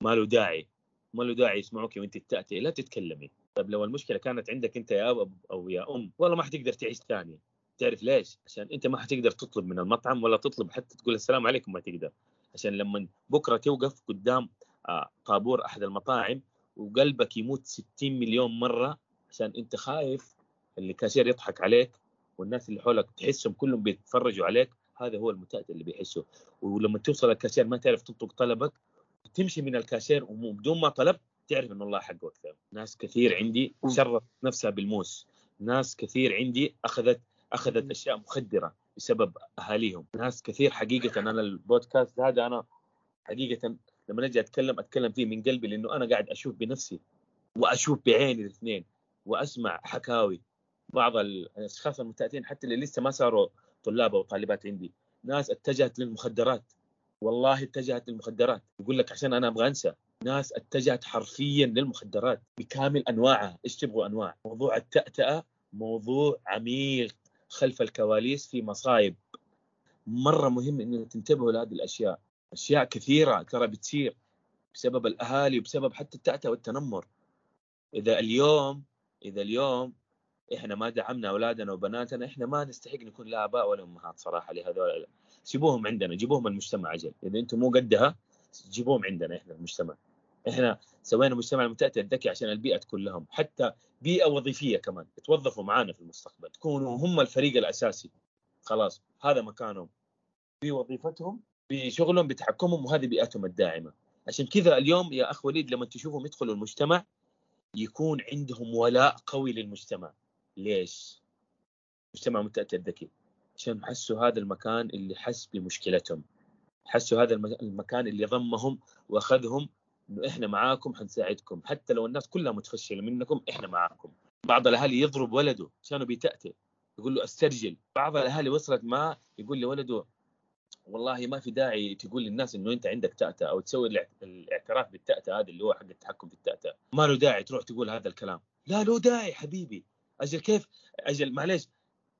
ما له داعي. ما له داعي يسمعوك وانت تأتي. لا تتكلمي. طيب لو المشكلة كانت عندك أنت يا أب أو يا أم والله ما حتقدر تعيش ثانية. تعرف ليش؟ عشان أنت ما حتقدر تطلب من المطعم ولا تطلب حتى تقول السلام عليكم ما تقدر. عشان لما بكرة توقف قدام آه، طابور أحد المطاعم وقلبك يموت 60 مليون مرة عشان أنت خايف اللي كاشير يضحك عليك والناس اللي حولك تحسهم كلهم بيتفرجوا عليك هذا هو المتأتئ اللي بيحسه ولما توصل الكاشير ما تعرف تطلق طلبك تمشي من الكاشير وبدون ما طلب تعرف إن الله حق وقتها ناس كثير عندي شرت نفسها بالموس. ناس كثير عندي أخذت أخذت أشياء مخدرة بسبب أهاليهم. ناس كثير حقيقة أنا البودكاست هذا أنا حقيقة لما أجي أتكلم أتكلم فيه من قلبي لأنه أنا قاعد أشوف بنفسي وأشوف بعيني الاثنين وأسمع حكاوي بعض الأشخاص المتأتين حتى اللي لسه ما صاروا طلاب أو طالبات عندي. ناس اتجهت للمخدرات. والله اتجهت للمخدرات. يقول لك عشان أنا أبغى أنسى. ناس اتجهت حرفيا للمخدرات بكامل أنواعها. إيش تبغوا أنواع؟ موضوع التأتأة موضوع عميق. خلف الكواليس في مصايب. مرة مهم إنه تنتبهوا لهذه الأشياء. أشياء كثيرة ترى بتصير بسبب الأهالي وبسبب حتى التأتأة والتنمر. إذا اليوم إذا اليوم إحنا ما دعمنا أولادنا وبناتنا إحنا ما نستحق نكون لا آباء ولا أمهات صراحة لهذول. سيبوهم عندنا جيبوهم المجتمع أجل. إذا أنتم مو قدها جيبوهم عندنا إحنا المجتمع. إحنا سوينا مجتمع المتأتئ الذكي عشان البيئة تكون لهم حتى بيئة وظيفية كمان يتوظفوا معانا في المستقبل تكونوا هم الفريق الأساسي. خلاص هذا مكانهم. بوظيفتهم بشغلهم بتحكمهم وهذه بيئتهم الداعمة. عشان كذا اليوم يا اخ وليد لما تشوفهم يدخلوا المجتمع يكون عندهم ولاء قوي للمجتمع. ليش؟ مجتمع متأتئ الذكي. عشان حسوا هذا المكان اللي حس بمشكلتهم. حسوا هذا الم- المكان اللي ضمهم وأخذهم إنه إحنا معاكم حنساعدكم. حتى لو الناس كلها متفشلة منكم إحنا معاكم. بعض الأهالي يضرب ولده عشانه بيتأتئ يقول له أسترجل. بعض الأهالي وصلت معاه يقول لولده والله ما في داعي تقول للناس إنه أنت عندك تأتأة أو تسوي الاعت- الاعتراف بالتأتأة هذا اللي هو حق التحكم في التأتأة. ما له داعي تروح تقول هذا الكلام. لا له داعي حبيبي. أجل كيف؟ أجل معليش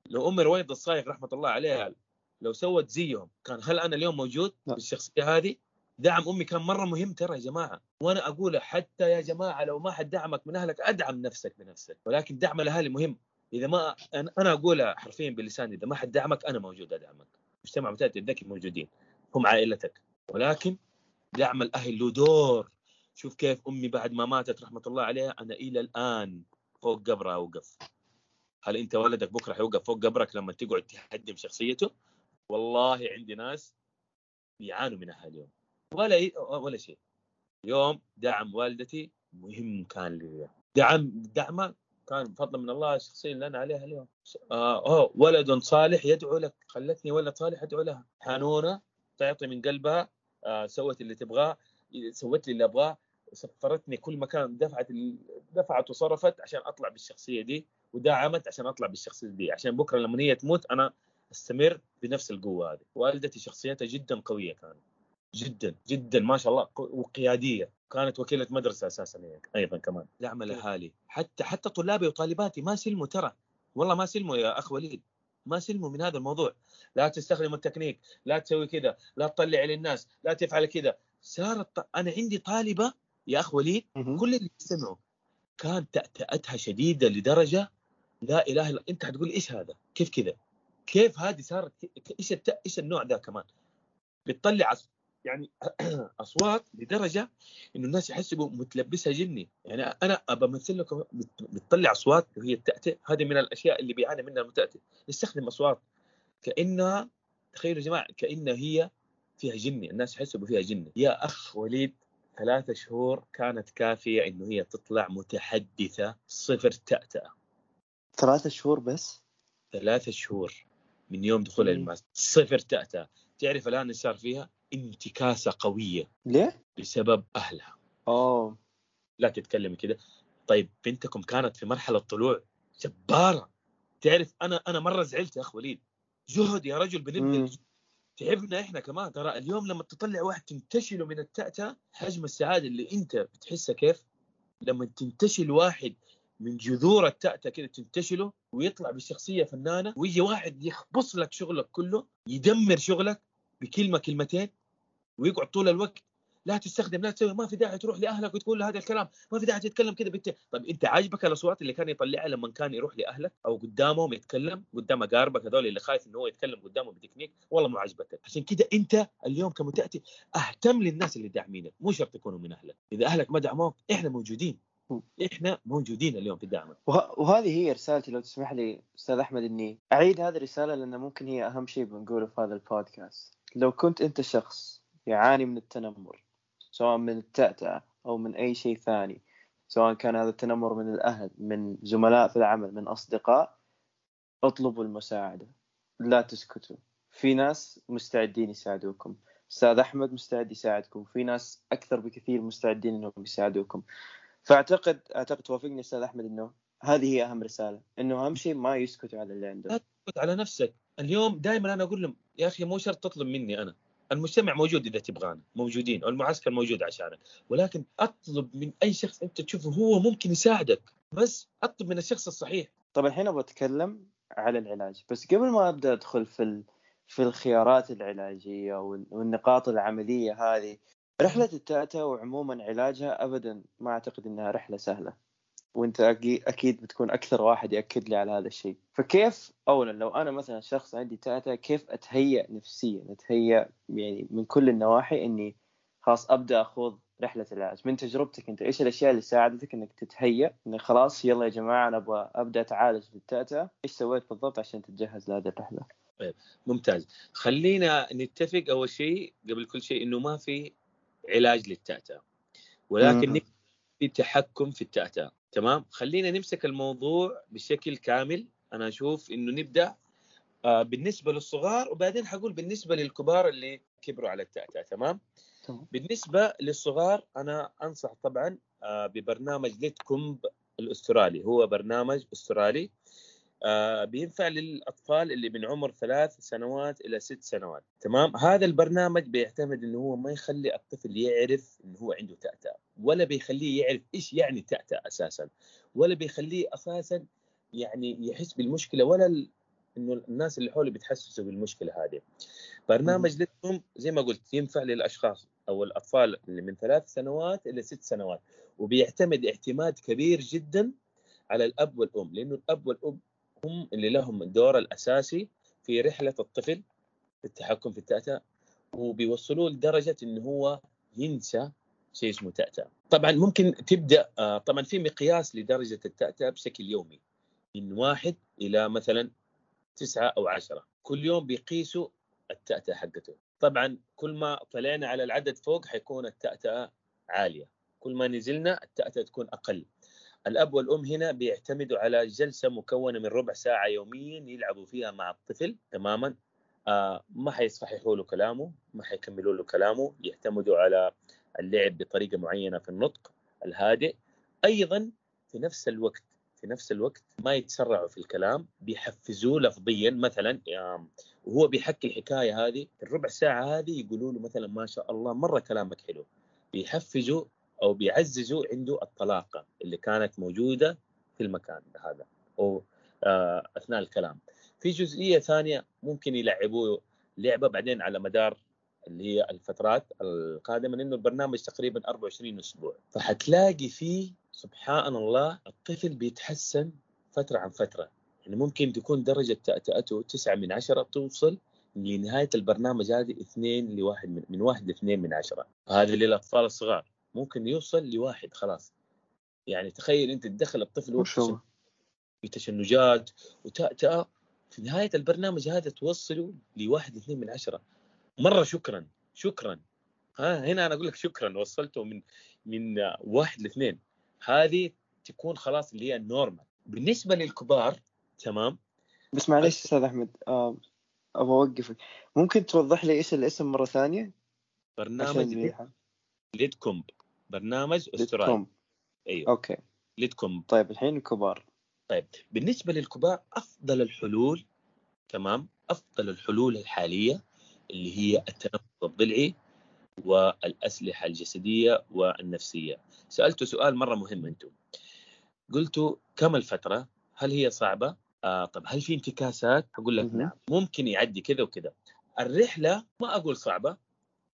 لو أم رويض الصايغ رحمة الله عليها لو سوت زيهم كان هل أنا اليوم موجود لا. بالشخصية هذه؟ دعم أمي كان مرة مهم ترى يا جماعة. وأنا أقول حتى يا جماعة لو ما حد دعمك من أهلك أدعم نفسك بنفسك. ولكن دعم الأهالي مهم. إذا ما أنا أقولها حرفيا بلساني إذا ما حد دعمك أنا موجود أدعمك. مجتمع متأتئ الذكي موجودين. هم عائلتك. ولكن دعم الأهل له دور. شوف كيف أمي بعد ما ماتت رحمة الله عليها أنا إلى الآن فوق قبرها أوقف. هل أنت ولدك بكرة حيوقف فوق قبرك لما تقعد تهدم شخصيته؟ والله عندي ناس بيعانوا منها اليوم ولا ولا شيء. يوم دعم والدتي مهم كان لي دعم دعمة كان فضلا من الله الشخصيه اللي أنا عليها اليوم. آه أوه ولد صالح يدعو لك خلتني ولد صالح أدعو لها. حنونه تعطي من قلبها آه سوت اللي تبغاه سوت لي اللي أبغاه سفرتني كل مكان دفعت دفعت وصرفت عشان أطلع بالشخصية دي ودعمت عشان أطلع بالشخصية دي. عشان بكرة لما هي تموت أنا أستمر بنفس القوة هذه. والدتي شخصيتها جدا قوية كانت. جدا جدا ما شاء الله. وقيادية. كانت وكيلة مدرسة أساسا هي أيضا كمان. دعم الاهالي حتى حتى طلابي وطالباتي ما سلموا ترى. والله ما سلموا يا أخ وليد. ما سلموا من هذا الموضوع. لا تستخدم التكنيك لا تسوي كذا لا تطلع للناس لا تفعل كذا. صارت أنا عندي طالبة يا أخ وليد كل اللي يستمعوا كان تأتأتها شديده لدرجة لا إله إلا أنت حتقول إيش هذا؟ كيف كذا؟ كيف هذه صارت؟ إيش إيش النوع ذا كمان؟ بتطلع يعني أصوات لدرجة إنه الناس يحسبوا متلبسها جني. يعني أنا بمثل لكم بتطلع أصوات وهي التأتئ هذه من الأشياء اللي بيعاني منها المتأتئ نستخدم أصوات كانها تخيلوا يا جماعة كانها هي فيها جني. الناس يحسبوا فيها جني. يا أخ وليد ثلاثة شهور كانت كافية إنه هي تطلع متحدثة صفر تأتأة ثلاثة شهور بس؟ ثلاثة شهور من يوم دخولها الماستر صفر تأتأة تعرف الآن إيش صار فيها؟ انتكاسة قوية ليه؟ بسبب أهلها. أوه. لا تتكلمي كده. طيب بنتكم كانت في مرحلة طلوع جبارة. تعرف أنا أنا مرة زعلت يا أخ وليد. جهد يا رجل بنبذل تعبنا إحنا كمان. ترى اليوم لما تطلع واحد تنتشله من التأتأة حجم السعادة اللي أنت بتحسها كيف؟ لما تنتشل واحد من جذور التأتأة كده تنتشله ويطلع بشخصية فنانة ويجي واحد يخبص لك شغلك كله يدمر شغلك بكلمة كلمتين ويقعد طول الوقت لا تستخدم لا تسوي ما في داعي تروح لأهلك وتقول له هذا الكلام ما في داعي تتكلم كذا بنت طيب أنت عاجبك الأصوات اللي كان يطلعها لما كان يروح لأهلك أو قدامهم يتكلم قدام أقاربك هذول اللي خايف إنه هو يتكلم قدامه بتكنيك؟ والله مو عاجبتك. عشان كذا أنت اليوم كمتأتي أهتم للناس اللي داعمينك مو شرط يكونوا من أهلك. إذا أهلك ما دعموك إحنا موجودين. إحنا موجودين اليوم في دعمك وه... وهذه هي رسالتي لو تسمح لي أستاذ أحمد إني أعيد هذه الرسالة لأن ممكن هي أهم شيء بنقوله في هذا البودكاست. لو كنت أنت شخص يعاني من التنمر سواء من التأتأة أو من أي شيء ثاني سواء كان هذا التنمر من الأهل من زملاء في العمل من أصدقاء اطلبوا المساعدة. لا تسكتوا. في ناس مستعدين يساعدوكم. أستاذ أحمد مستعد يساعدكم. في ناس أكثر بكثير مستعدين إنهم يساعدوكم. فأعتقد أعتقد توافقني أستاذ أحمد إنه هذه هي أهم رسالة إنه أهم شيء ما يسكتوا على اللي عندهم. لا تسكت على نفسك. اليوم دائما أنا أقول لهم يا أخي مو شرط تطلب مني أنا المجتمع موجود إذا تبغانا موجودين والمعسكر موجود عشانك ولكن أطلب من أي شخص أنت تشوفه هو ممكن يساعدك بس أطلب من الشخص الصحيح طب الحين أبغى أتكلم على العلاج بس قبل ما أبدأ أدخل في. في الخيارات العلاجية والنقاط العملية هذه رحلة التأتأ وعموما علاجها ابدا ما أعتقد إنها رحلة سهلة وانت أكيد بتكون أكثر واحد يأكد لي على هذا الشيء. فكيف اولا لو أنا مثلا شخص عندي تاتا كيف أتهيأ نفسيا؟ أتهيأ يعني من كل النواحي إني خلاص أبدأ أخوض رحلة العلاج. من تجربتك أنت إيش الأشياء اللي ساعدتك إنك تتهيأ إنه خلاص يلا يا جماعة أنا أبغى أبدأ أتعالج بالتاتا؟ إيش سويت بالضبط عشان تتجهز لهذه الرحلة؟ طيب ممتاز. خلينا نتفق أول شيء قبل كل شيء إنه ما في علاج للتاتا ولكن في تحكم في التاتا. تمام؟ خلينا نمسك الموضوع بشكل كامل. أنا أشوف إنه نبدأ آه بالنسبة للصغار وبعدين حقول بالنسبة للكبار اللي كبروا على التأتأة تمام؟ طبعا. بالنسبة للصغار أنا أنصح طبعا آه ببرنامج ليت كومب الأسترالي. هو برنامج أسترالي. آه بينفع للأطفال اللي من عمر ثلاث سنوات إلى ست سنوات. تمام؟ هذا البرنامج بيعتمد إنه هو ما يخلي الطفل يعرف إنه هو عنده تأتأة ولا بيخليه يعرف إيش يعني تأتأة أساسا ولا بيخليه أساسا يعني يحس بالمشكلة ولا. إنه الناس اللي حوله بيتحسسوا بالمشكلة هذه. برنامج لكم زي ما قلت ينفع للأشخاص أو الأطفال اللي من ثلاث سنوات إلى ست سنوات وبيعتمد اعتماد كبير جدا على الأب والأم لأنه الأب والأم هم اللي لهم الدور الأساسي في رحلة الطفل في التحكم في التأتأة وبيوصلوه لدرجة إنه هو ينسى شيء اسمه تأتأة طبعا ممكن تبدأ آه، طبعا في مقياس لدرجة التأتأة بشكل يومي من واحد إلى مثلا تسعة أو عشرة. كل يوم بيقيسوا التأتأة حقته. طبعا كل ما طلعنا على العدد فوق حيكون التأتأة عالية. كل ما نزلنا التأتأة تكون أقل. الأب والأم هنا بيعتمدوا على جلسة مكونة من ربع ساعة يوميا يلعبوا فيها مع الطفل تماما. آه ما حيصححوا له كلامه ما حيكملوا له كلامه يعتمدوا على اللعب بطريقة معينة في النطق الهادئ. أيضا في نفس الوقت في نفس الوقت ما يتسرعوا في الكلام بيحفزوه لفظيا. مثلا وهو بيحكي الحكاية هذه الربع ساعة هذه يقولوا له مثلا ما شاء الله مرة كلامك حلو. بيحفزوا أو بيعززوا عنده الطلاقة اللي كانت موجودة في المكان هذا. أو آه، أثناء الكلام. في جزئية ثانية ممكن يلعبوه لعبة بعدين على مدار اللي هي الفترات القادمة لأنه البرنامج تقريبا 24 أسبوع. فحتلاقي فيه سبحان الله الطفل بيتحسن فترة عن فترة. يعني ممكن تكون درجة تأتأته 9 من 10 توصل لنهاية البرنامج هذه اثنين لواحد من, من واحد لاثنين من عشرة. هذا للأطفال الصغار. ممكن يوصل لواحد خلاص. يعني تخيل أنت تدخل الطفل في تشنجات وتأتأة في نهاية البرنامج هذا توصله لواحد اثنين من عشرة. مرة شكرا شكرا. ها هنا أنا أقول لك شكرا وصلته من من واحد لاثنين. هذه تكون خلاص اللي هي ال normal بالنسبة للكبار تمام؟ بس معلش أستاذ أحمد آه، أبغى أوقفك. ممكن توضح لي إيش الاسم مرة ثانية؟ برنامج Lidcombe. برنامج أسترالي. أيوه. okay. كومب طيب الحين الكبار طيب بالنسبة للكبار أفضل الحلول تمام؟ أفضل الحلول الحالية اللي هي التنفس الضلعي والأسلحة الجسدية والنفسية. سالته سؤال مرة مهم أنتم. قلتوا كم الفترة؟ هل هي صعبة؟ آه طب هل في انتكاسات؟ أقول لك نعم. ممكن يعدي كذا وكذا. الرحلة ما أقول صعبة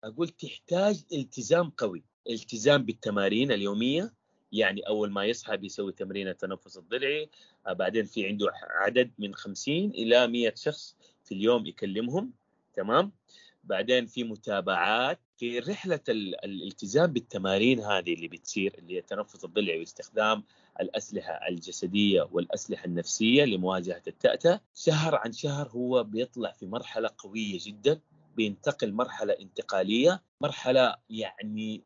أقول تحتاج التزام قوي. التزام بالتمارين اليومية. يعني أول ما يصحى بيسوي تمرين التنفس الضلعي آه بعدين في عنده عدد من 50 إلى 100 شخص في اليوم يكلمهم تمام؟ بعدين في متابعات في رحلة الالتزام بالتمارين هذه اللي بتصير اللي هي التنفس الضلعي واستخدام الأسلحة الجسدية والأسلحة النفسية لمواجهة التأتأة شهر عن شهر هو بيطلع في مرحلة قوية جدا بينتقل مرحلة انتقالية مرحلة يعني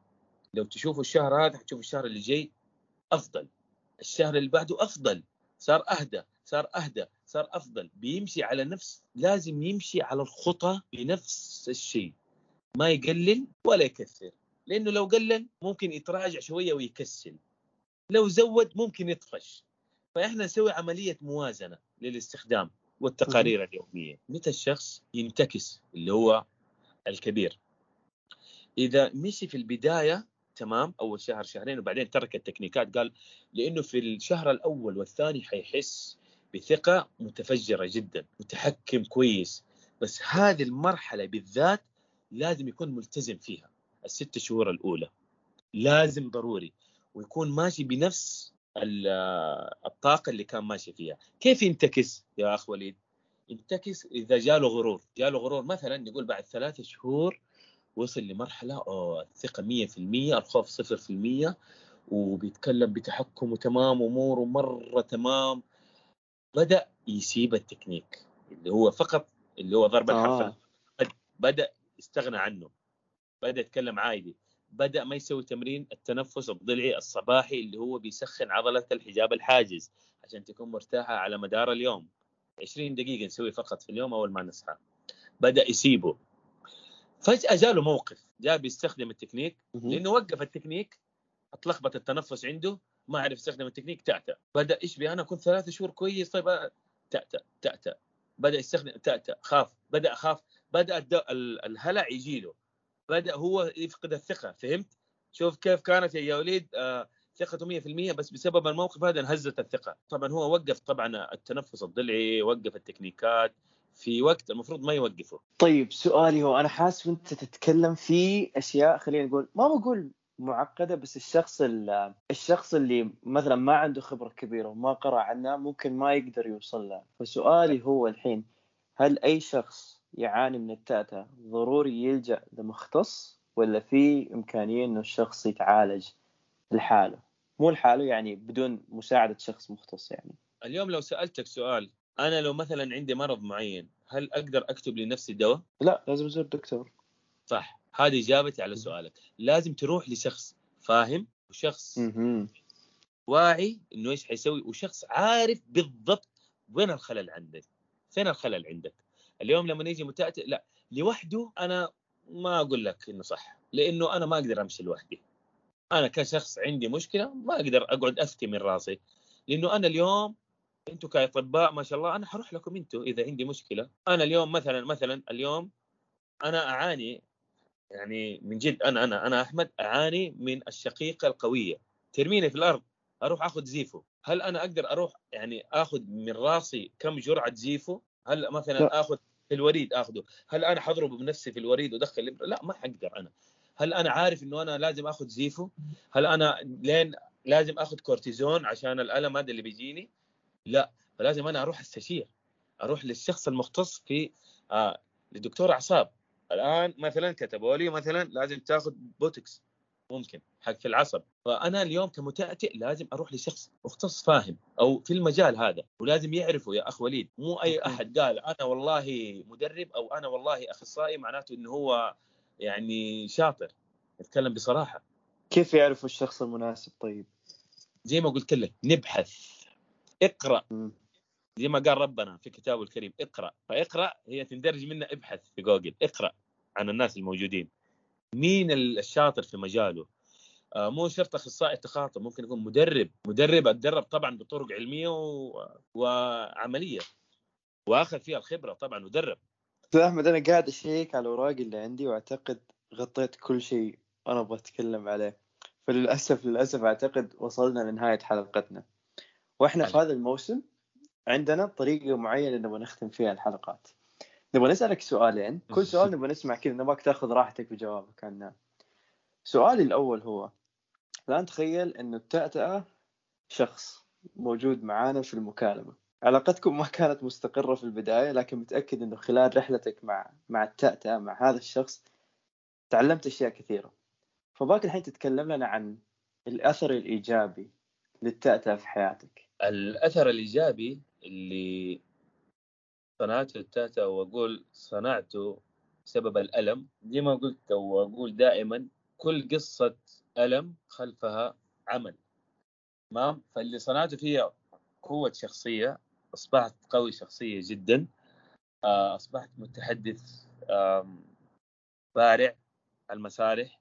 لو تشوفوا الشهر هذا حتشوفوا الشهر اللي جاي أفضل. الشهر اللي بعده أفضل. صار أهدى صار أهدى صار أفضل. بيمشي على نفس لازم يمشي على الخطى بنفس الشيء. ما يقلل ولا يكثر. لأنه لو قلل ممكن يتراجع شوية ويكسل. لو زود ممكن يطفش. فإحنا نسوي عملية موازنة للاستخدام والتقارير اليومية. متى الشخص ينتكس؟ اللي هو الكبير. إذا مشي في البداية تمام أول شهر شهرين وبعدين ترك التكنيكات. قال لأنه في الشهر الأول والثاني حيحس بثقة متفجرة جدا متحكم كويس. بس هذه المرحلة بالذات لازم يكون ملتزم فيها الست شهور الأولى. لازم ضروري ويكون ماشي بنفس الطاقة اللي كان ماشي فيها. كيف ينتكس يا أخ وليد؟ ينتكس إذا جاله غرور. جاله غرور مثلا نقول بعد ثلاثة شهور وصل لمرحلة أوه الثقة 100% الخوف 0% وبيتكلم بتحكم وتمام أموره مرة تمام. بدأ يسيب التكنيك اللي هو فقط اللي هو ضرب الحرف آه. بدأ يستغنى عنه. بدأ يتكلم عادي. بدأ ما يسوي تمرين التنفس الضلعي الصباحي اللي هو بيسخن عضلة الحجاب الحاجز عشان تكون مرتاحة على مدار اليوم. 20 دقيقة نسوي فقط في اليوم أول ما نصحى. بدأ يسيبه. فجأة جاله موقف جاء بيستخدم التكنيك لأنه وقف التكنيك أتلخبط التنفس عنده ما عرف يستخدم التكنيك تأتأ بدأ إيش بي أنا كنت ثلاثة شهور كويس طيب تأتأ تأتأ بدأ يستخدم تأتأ خاف بدأ اخاف بدأ الهلع يجي له. بدأ هو يفقد الثقة فهمت؟ شوف كيف كانت يا وليد آه ثقته 100% بس بسبب الموقف هذا انهزت الثقة. طبعا هو وقف طبعا التنفس الضلعي وقف التكنيكات في وقت المفروض ما يوقفه. طيب سؤالي هو أنا حاسس وأنت تتكلم في أشياء خلينا نقول ما بقول معقدة بس الشخص الشخص اللي مثلا ما عنده خبرة كبيرة وما قرأ عنها ممكن ما يقدر يوصل لها فسؤالي هو الحين هل أي شخص يعاني من التأتة ضروري يلجأ لمختص ولا في إمكانية إنه الشخص يتعالج لحاله؟ مو لحاله يعني بدون مساعدة شخص مختص يعني. اليوم لو سألتك سؤال أنا لو مثلا عندي مرض معين هل أقدر أكتب لنفسي دواء؟ لا لازم ازور دكتور. صح. هذه إجابتي على سؤالك. لازم تروح لشخص فاهم وشخص. واعي إنه إيش حيسوي وشخص عارف بالضبط وين الخلل عندك. فين الخلل عندك؟ اليوم لما يجي متأتئ لا لوحده أنا ما أقول لك إنه صح لأنه أنا ما أقدر أمشي لوحدي. أنا كشخص عندي مشكلة ما أقدر أقعد أفتي من راسي لأنه أنا اليوم أنتم كأطباء ما شاء الله أنا حروح لكم أنتم إذا عندي مشكلة. أنا اليوم مثلا مثلا اليوم أنا أعاني يعني من جد أنا أنا أنا أحمد أعاني من الشقيقة القوية. ترميني في الأرض أروح آخذ زيفو. هل أنا أقدر أروح يعني آخذ من راسي كم جرعة زيفو؟ هل مثلا لا. آخذ في الوريد آخذه؟ هل أنا حضرب بنفسي في الوريد وادخل؟ لا ما حقدر أنا. هل أنا عارف إنه أنا لازم آخذ زيفو؟ هل أنا لين لازم آخذ كورتيزون عشان الألم هذا اللي بيجيني؟ لا فلازم أنا أروح استشير أروح للشخص المختص في آه لدكتور اعصاب الآن مثلا كتبوا لي مثلا لازم تاخذ بوتكس ممكن حق في العصب. فأنا اليوم كمتأتئ لازم أروح لشخص مختص فاهم أو في المجال هذا ولازم يعرفه يا أخ وليد. مو أي. أحد قال أنا والله مدرب أو أنا والله أخصائي معناته إنه هو يعني شاطر. نتكلم بصراحة. كيف يعرفوا الشخص المناسب طيب؟ زي ما قلت لك نبحث. اقرأ. زي ما قال ربنا في كتابه الكريم اقرأ. فاقرأ هي تندرج منها ابحث في جوجل اقرأ عن الناس الموجودين. مين الشاطر في مجاله؟ آه مو شرط أخصائي تخاطب ممكن يكون مدرب. مدرب أتدرب طبعا بطرق علمية و... وعملية. وآخذ فيها الخبرة طبعا ودرب أستاذ أحمد أنا قاعد أشيك على الأوراق اللي عندي وأعتقد غطيت كل شيء أنا أبغى أتكلم عليه. فللأسف للأسف أعتقد وصلنا لنهاية حلقتنا. وإحنا في هذا الموسم عندنا طريقة معينة نبغى نختم فيها الحلقات. نبغى نسألك سؤالين. كل سؤال نبغى نسمع كذا نبغاك تاخذ راحتك بجوابك عنه سؤالي الأول هو الان تخيل إنه التأتأة شخص موجود معانا في المكالمة. علاقتكم ما كانت مستقرة في البداية لكن متأكد إنه خلال رحلتك مع مع التأتأة مع هذا الشخص تعلمت أشياء كثيرة. فباك الحين تتكلم لنا عن الأثر الإيجابي للتأتأة في حياتك. الأثر الإيجابي اللي صنعته التاتا واقول صنعته بسبب الألم. زي ما قلت واقول دائما كل قصة ألم خلفها عمل. تمام؟ فاللي صنعته فيها قوة شخصية أصبحت قوي شخصية جدا. آه، أصبحت متحدث بارع على المسارح.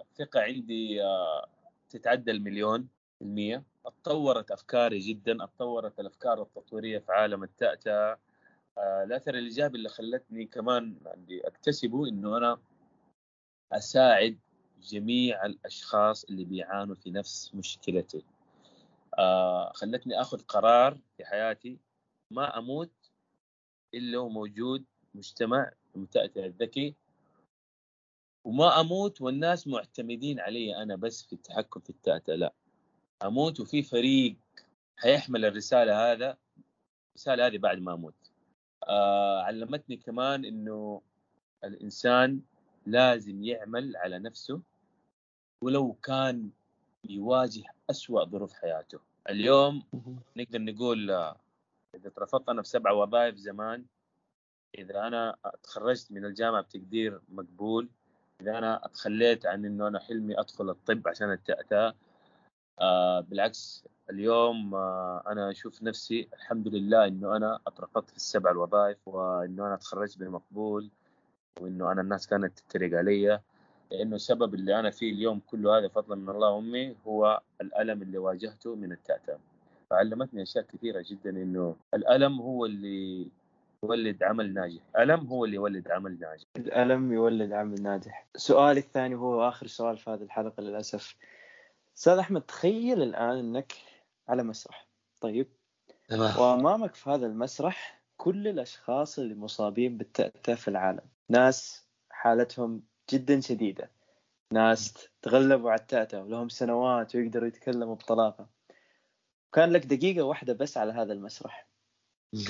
الثقه عندي آه، تتعدى المليون في المية. أتطورت أفكاري جدا أتطورت الأفكار التطويرية في عالم التأتأة آه، الأثر الإيجابي اللي خلتني كمان عندي أكتسبه إنه أنا أساعد جميع الأشخاص اللي بيعانوا في نفس مشكلتي. آه، خلتني آخذ قرار في حياتي ما أموت إلا وموجود مجتمع متأتئ الذكي وما أموت والناس معتمدين علي أنا بس في التحكم في التأتأة لا. أموت وفي فريق حيحمل الرسالة هذا الرسالة هذه بعد ما أموت. آه علمتني كمان إنه الإنسان لازم يعمل على نفسه ولو كان يواجه أسوأ ظروف حياته. اليوم نقدر نقول آه، إذا ترفضت أنا في سبع وظائف زمان إذا أنا تخرجت من الجامعة بتقدير مقبول إذا أنا اتخليت عن إنه أنا حلمي أدخل الطب عشان التأتأة آه بالعكس اليوم آه أنا أشوف نفسي الحمد لله إنه أنا اترفضت في السبع الوظائف وإنه أنا تخرجت بمقبول وإنه أنا الناس كانت تتريق علي. لأنه السبب اللي أنا فيه اليوم كله هذا فضلا من الله وأمي هو الألم اللي واجهته من التأتأة فعلمتني أشياء كثيرة جدا إنه الألم هو اللي يولد عمل ناجح. الم هو اللي يولد عمل ناجح. الألم يولد عمل ناجح. سؤالي الثاني هو آخر سؤال في هذه الحلقة للأسف. أستاذ أحمد تخيل الآن أنك على مسرح. طيب. وأمامك في هذا المسرح كل الأشخاص اللي مصابين بالتأتأة في العالم. ناس حالتهم جدا شديدة. ناس تغلبوا على التأتأة ولهم سنوات ويقدروا يتكلموا بطلاقة. كان لك دقيقة واحدة بس على هذا المسرح.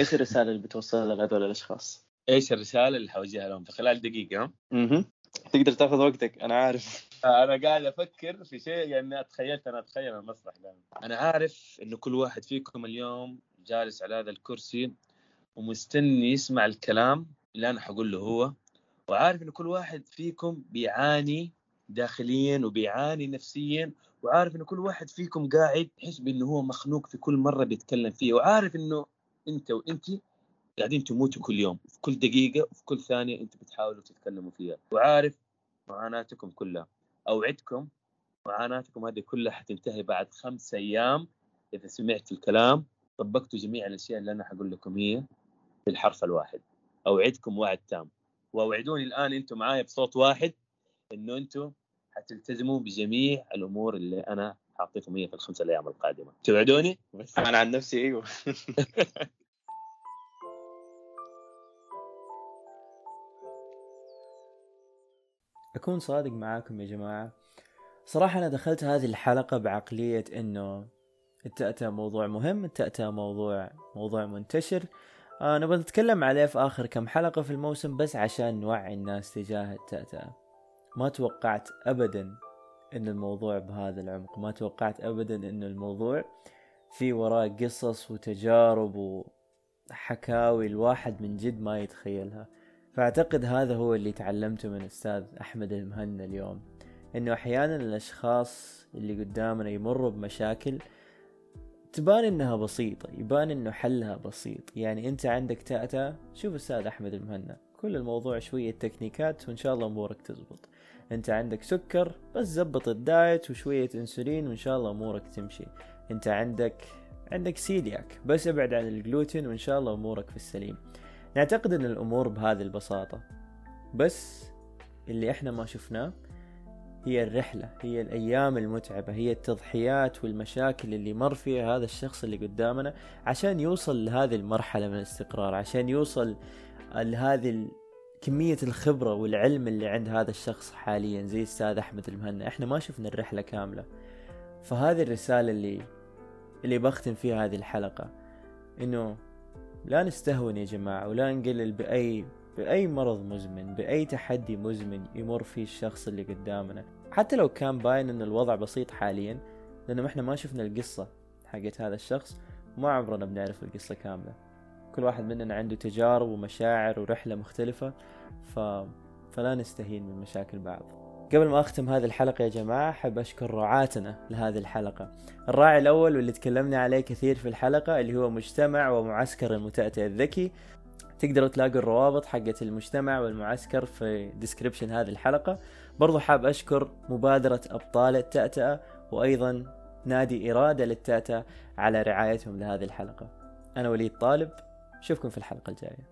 إيش الرسالة اللي بتوصلها لهذول الأشخاص؟ إيش الرسالة اللي حوجهها لهم في خلال دقيقة؟ ها؟ أها تقدر تاخذ وقتك أنا عارف. أنا قاعد أفكر في شيء يعني تخيلت أنا أتخيل المسرح ده أنا عارف إنه كل واحد فيكم اليوم جالس على هذا الكرسي ومستني يسمع الكلام اللي أنا حقول له هو وعارف إنه كل واحد فيكم بيعاني داخليا وبيعاني نفسيا وعارف إنه كل واحد فيكم قاعد يحس بإنه هو مخنوق في كل مرة بيتكلم فيه وعارف إنه أنت وانت قاعدين تموتوا كل يوم في كل دقيقة وفي كل ثانية أنتم بتحاولوا تتكلموا فيها. وعارف معاناتكم كلها أوعدكم معاناتكم هذه كلها حتنتهي بعد خمس أيام إذا سمعتوا الكلام. طبقتوا جميع الأشياء اللي أنا حقول لكم هي بالحرف الواحد. أوعدكم وعد تام. وأوعدوني الآن أنتم معايا بصوت واحد إنه أنتم حتلتزموا بجميع الأمور اللي أنا حاعطيكم اياها في الخمسة الأيام القادمة. توعدوني؟ بس أنا عن نفسي أيوه. أكون صادق معاكم يا جماعة. صراحة أنا دخلت هذه الحلقة بعقلية إنه التأتأة موضوع مهم التأتأة موضوع موضوع منتشر. آه نبغى نتكلم عليه في آخر كم حلقة في الموسم بس عشان نوعي الناس تجاه التأتأة ما توقعت أبدا إن الموضوع بهذا العمق. ما توقعت أبدا إن الموضوع في وراه قصص وتجارب وحكاوي الواحد من جد ما يتخيلها. فأعتقد هذا هو اللي تعلمته من أستاذ أحمد المهنا اليوم إنه أحيانا الأشخاص اللي قدامنا يمروا بمشاكل تبان إنها بسيطة يبان إنه حلها بسيط. يعني أنت عندك تأتأ شوف أستاذ أحمد المهنا كل الموضوع شوية تكنيكات وإن شاء الله أمورك تزبط. أنت عندك سكر بس زبط ال diet وشوية أنسولين وإن شاء الله أمورك تمشي. أنت عندك عندك سيلياك بس أبعد عن الجلوتين وإن شاء الله أمورك في السليم. نعتقد إن الأمور بهذه البساطة بس اللي إحنا ما شفناه هي الرحلة هي الأيام المتعبة هي التضحيات والمشاكل اللي مر فيها هذا الشخص اللي قدامنا عشان يوصل لهذه المرحلة من الاستقرار عشان يوصل لهذه كمية الخبرة والعلم اللي عند هذا الشخص حاليا زي أستاذ أحمد المهنا إحنا ما شفنا الرحلة كاملة. فهذه الرسالة اللي اللي بختم فيها هذه الحلقة إنه لا نستهون يا جماعة ولا نقلل بأي بأي مرض مزمن بأي تحدي مزمن يمر فيه الشخص اللي قدامنا. حتى لو كان باين إن الوضع بسيط حاليا لأنه إحنا ما شفنا القصة حقت هذا الشخص وما عمرنا بنعرف القصة كاملة. كل واحد مننا عنده تجارب ومشاعر ورحلة مختلفة ف... فلا نستهين من مشاكل بعض. قبل ما أختم هذه الحلقة يا جماعة أحب أشكر رعاتنا لهذه الحلقة. الراعي الأول واللي تكلمنا عليه كثير في الحلقة اللي هو مجتمع ومعسكر المتأتئ الذكي. تقدروا تلاقوا الروابط حقت المجتمع والمعسكر في ديسكريبشن هذه الحلقة. برضو حاب أشكر مبادرة أبطال التأتأة وأيضا نادي إرادة للتأتأة على رعايتهم لهذه الحلقة. أنا وليد طالب أشوفكم في الحلقة الجاية.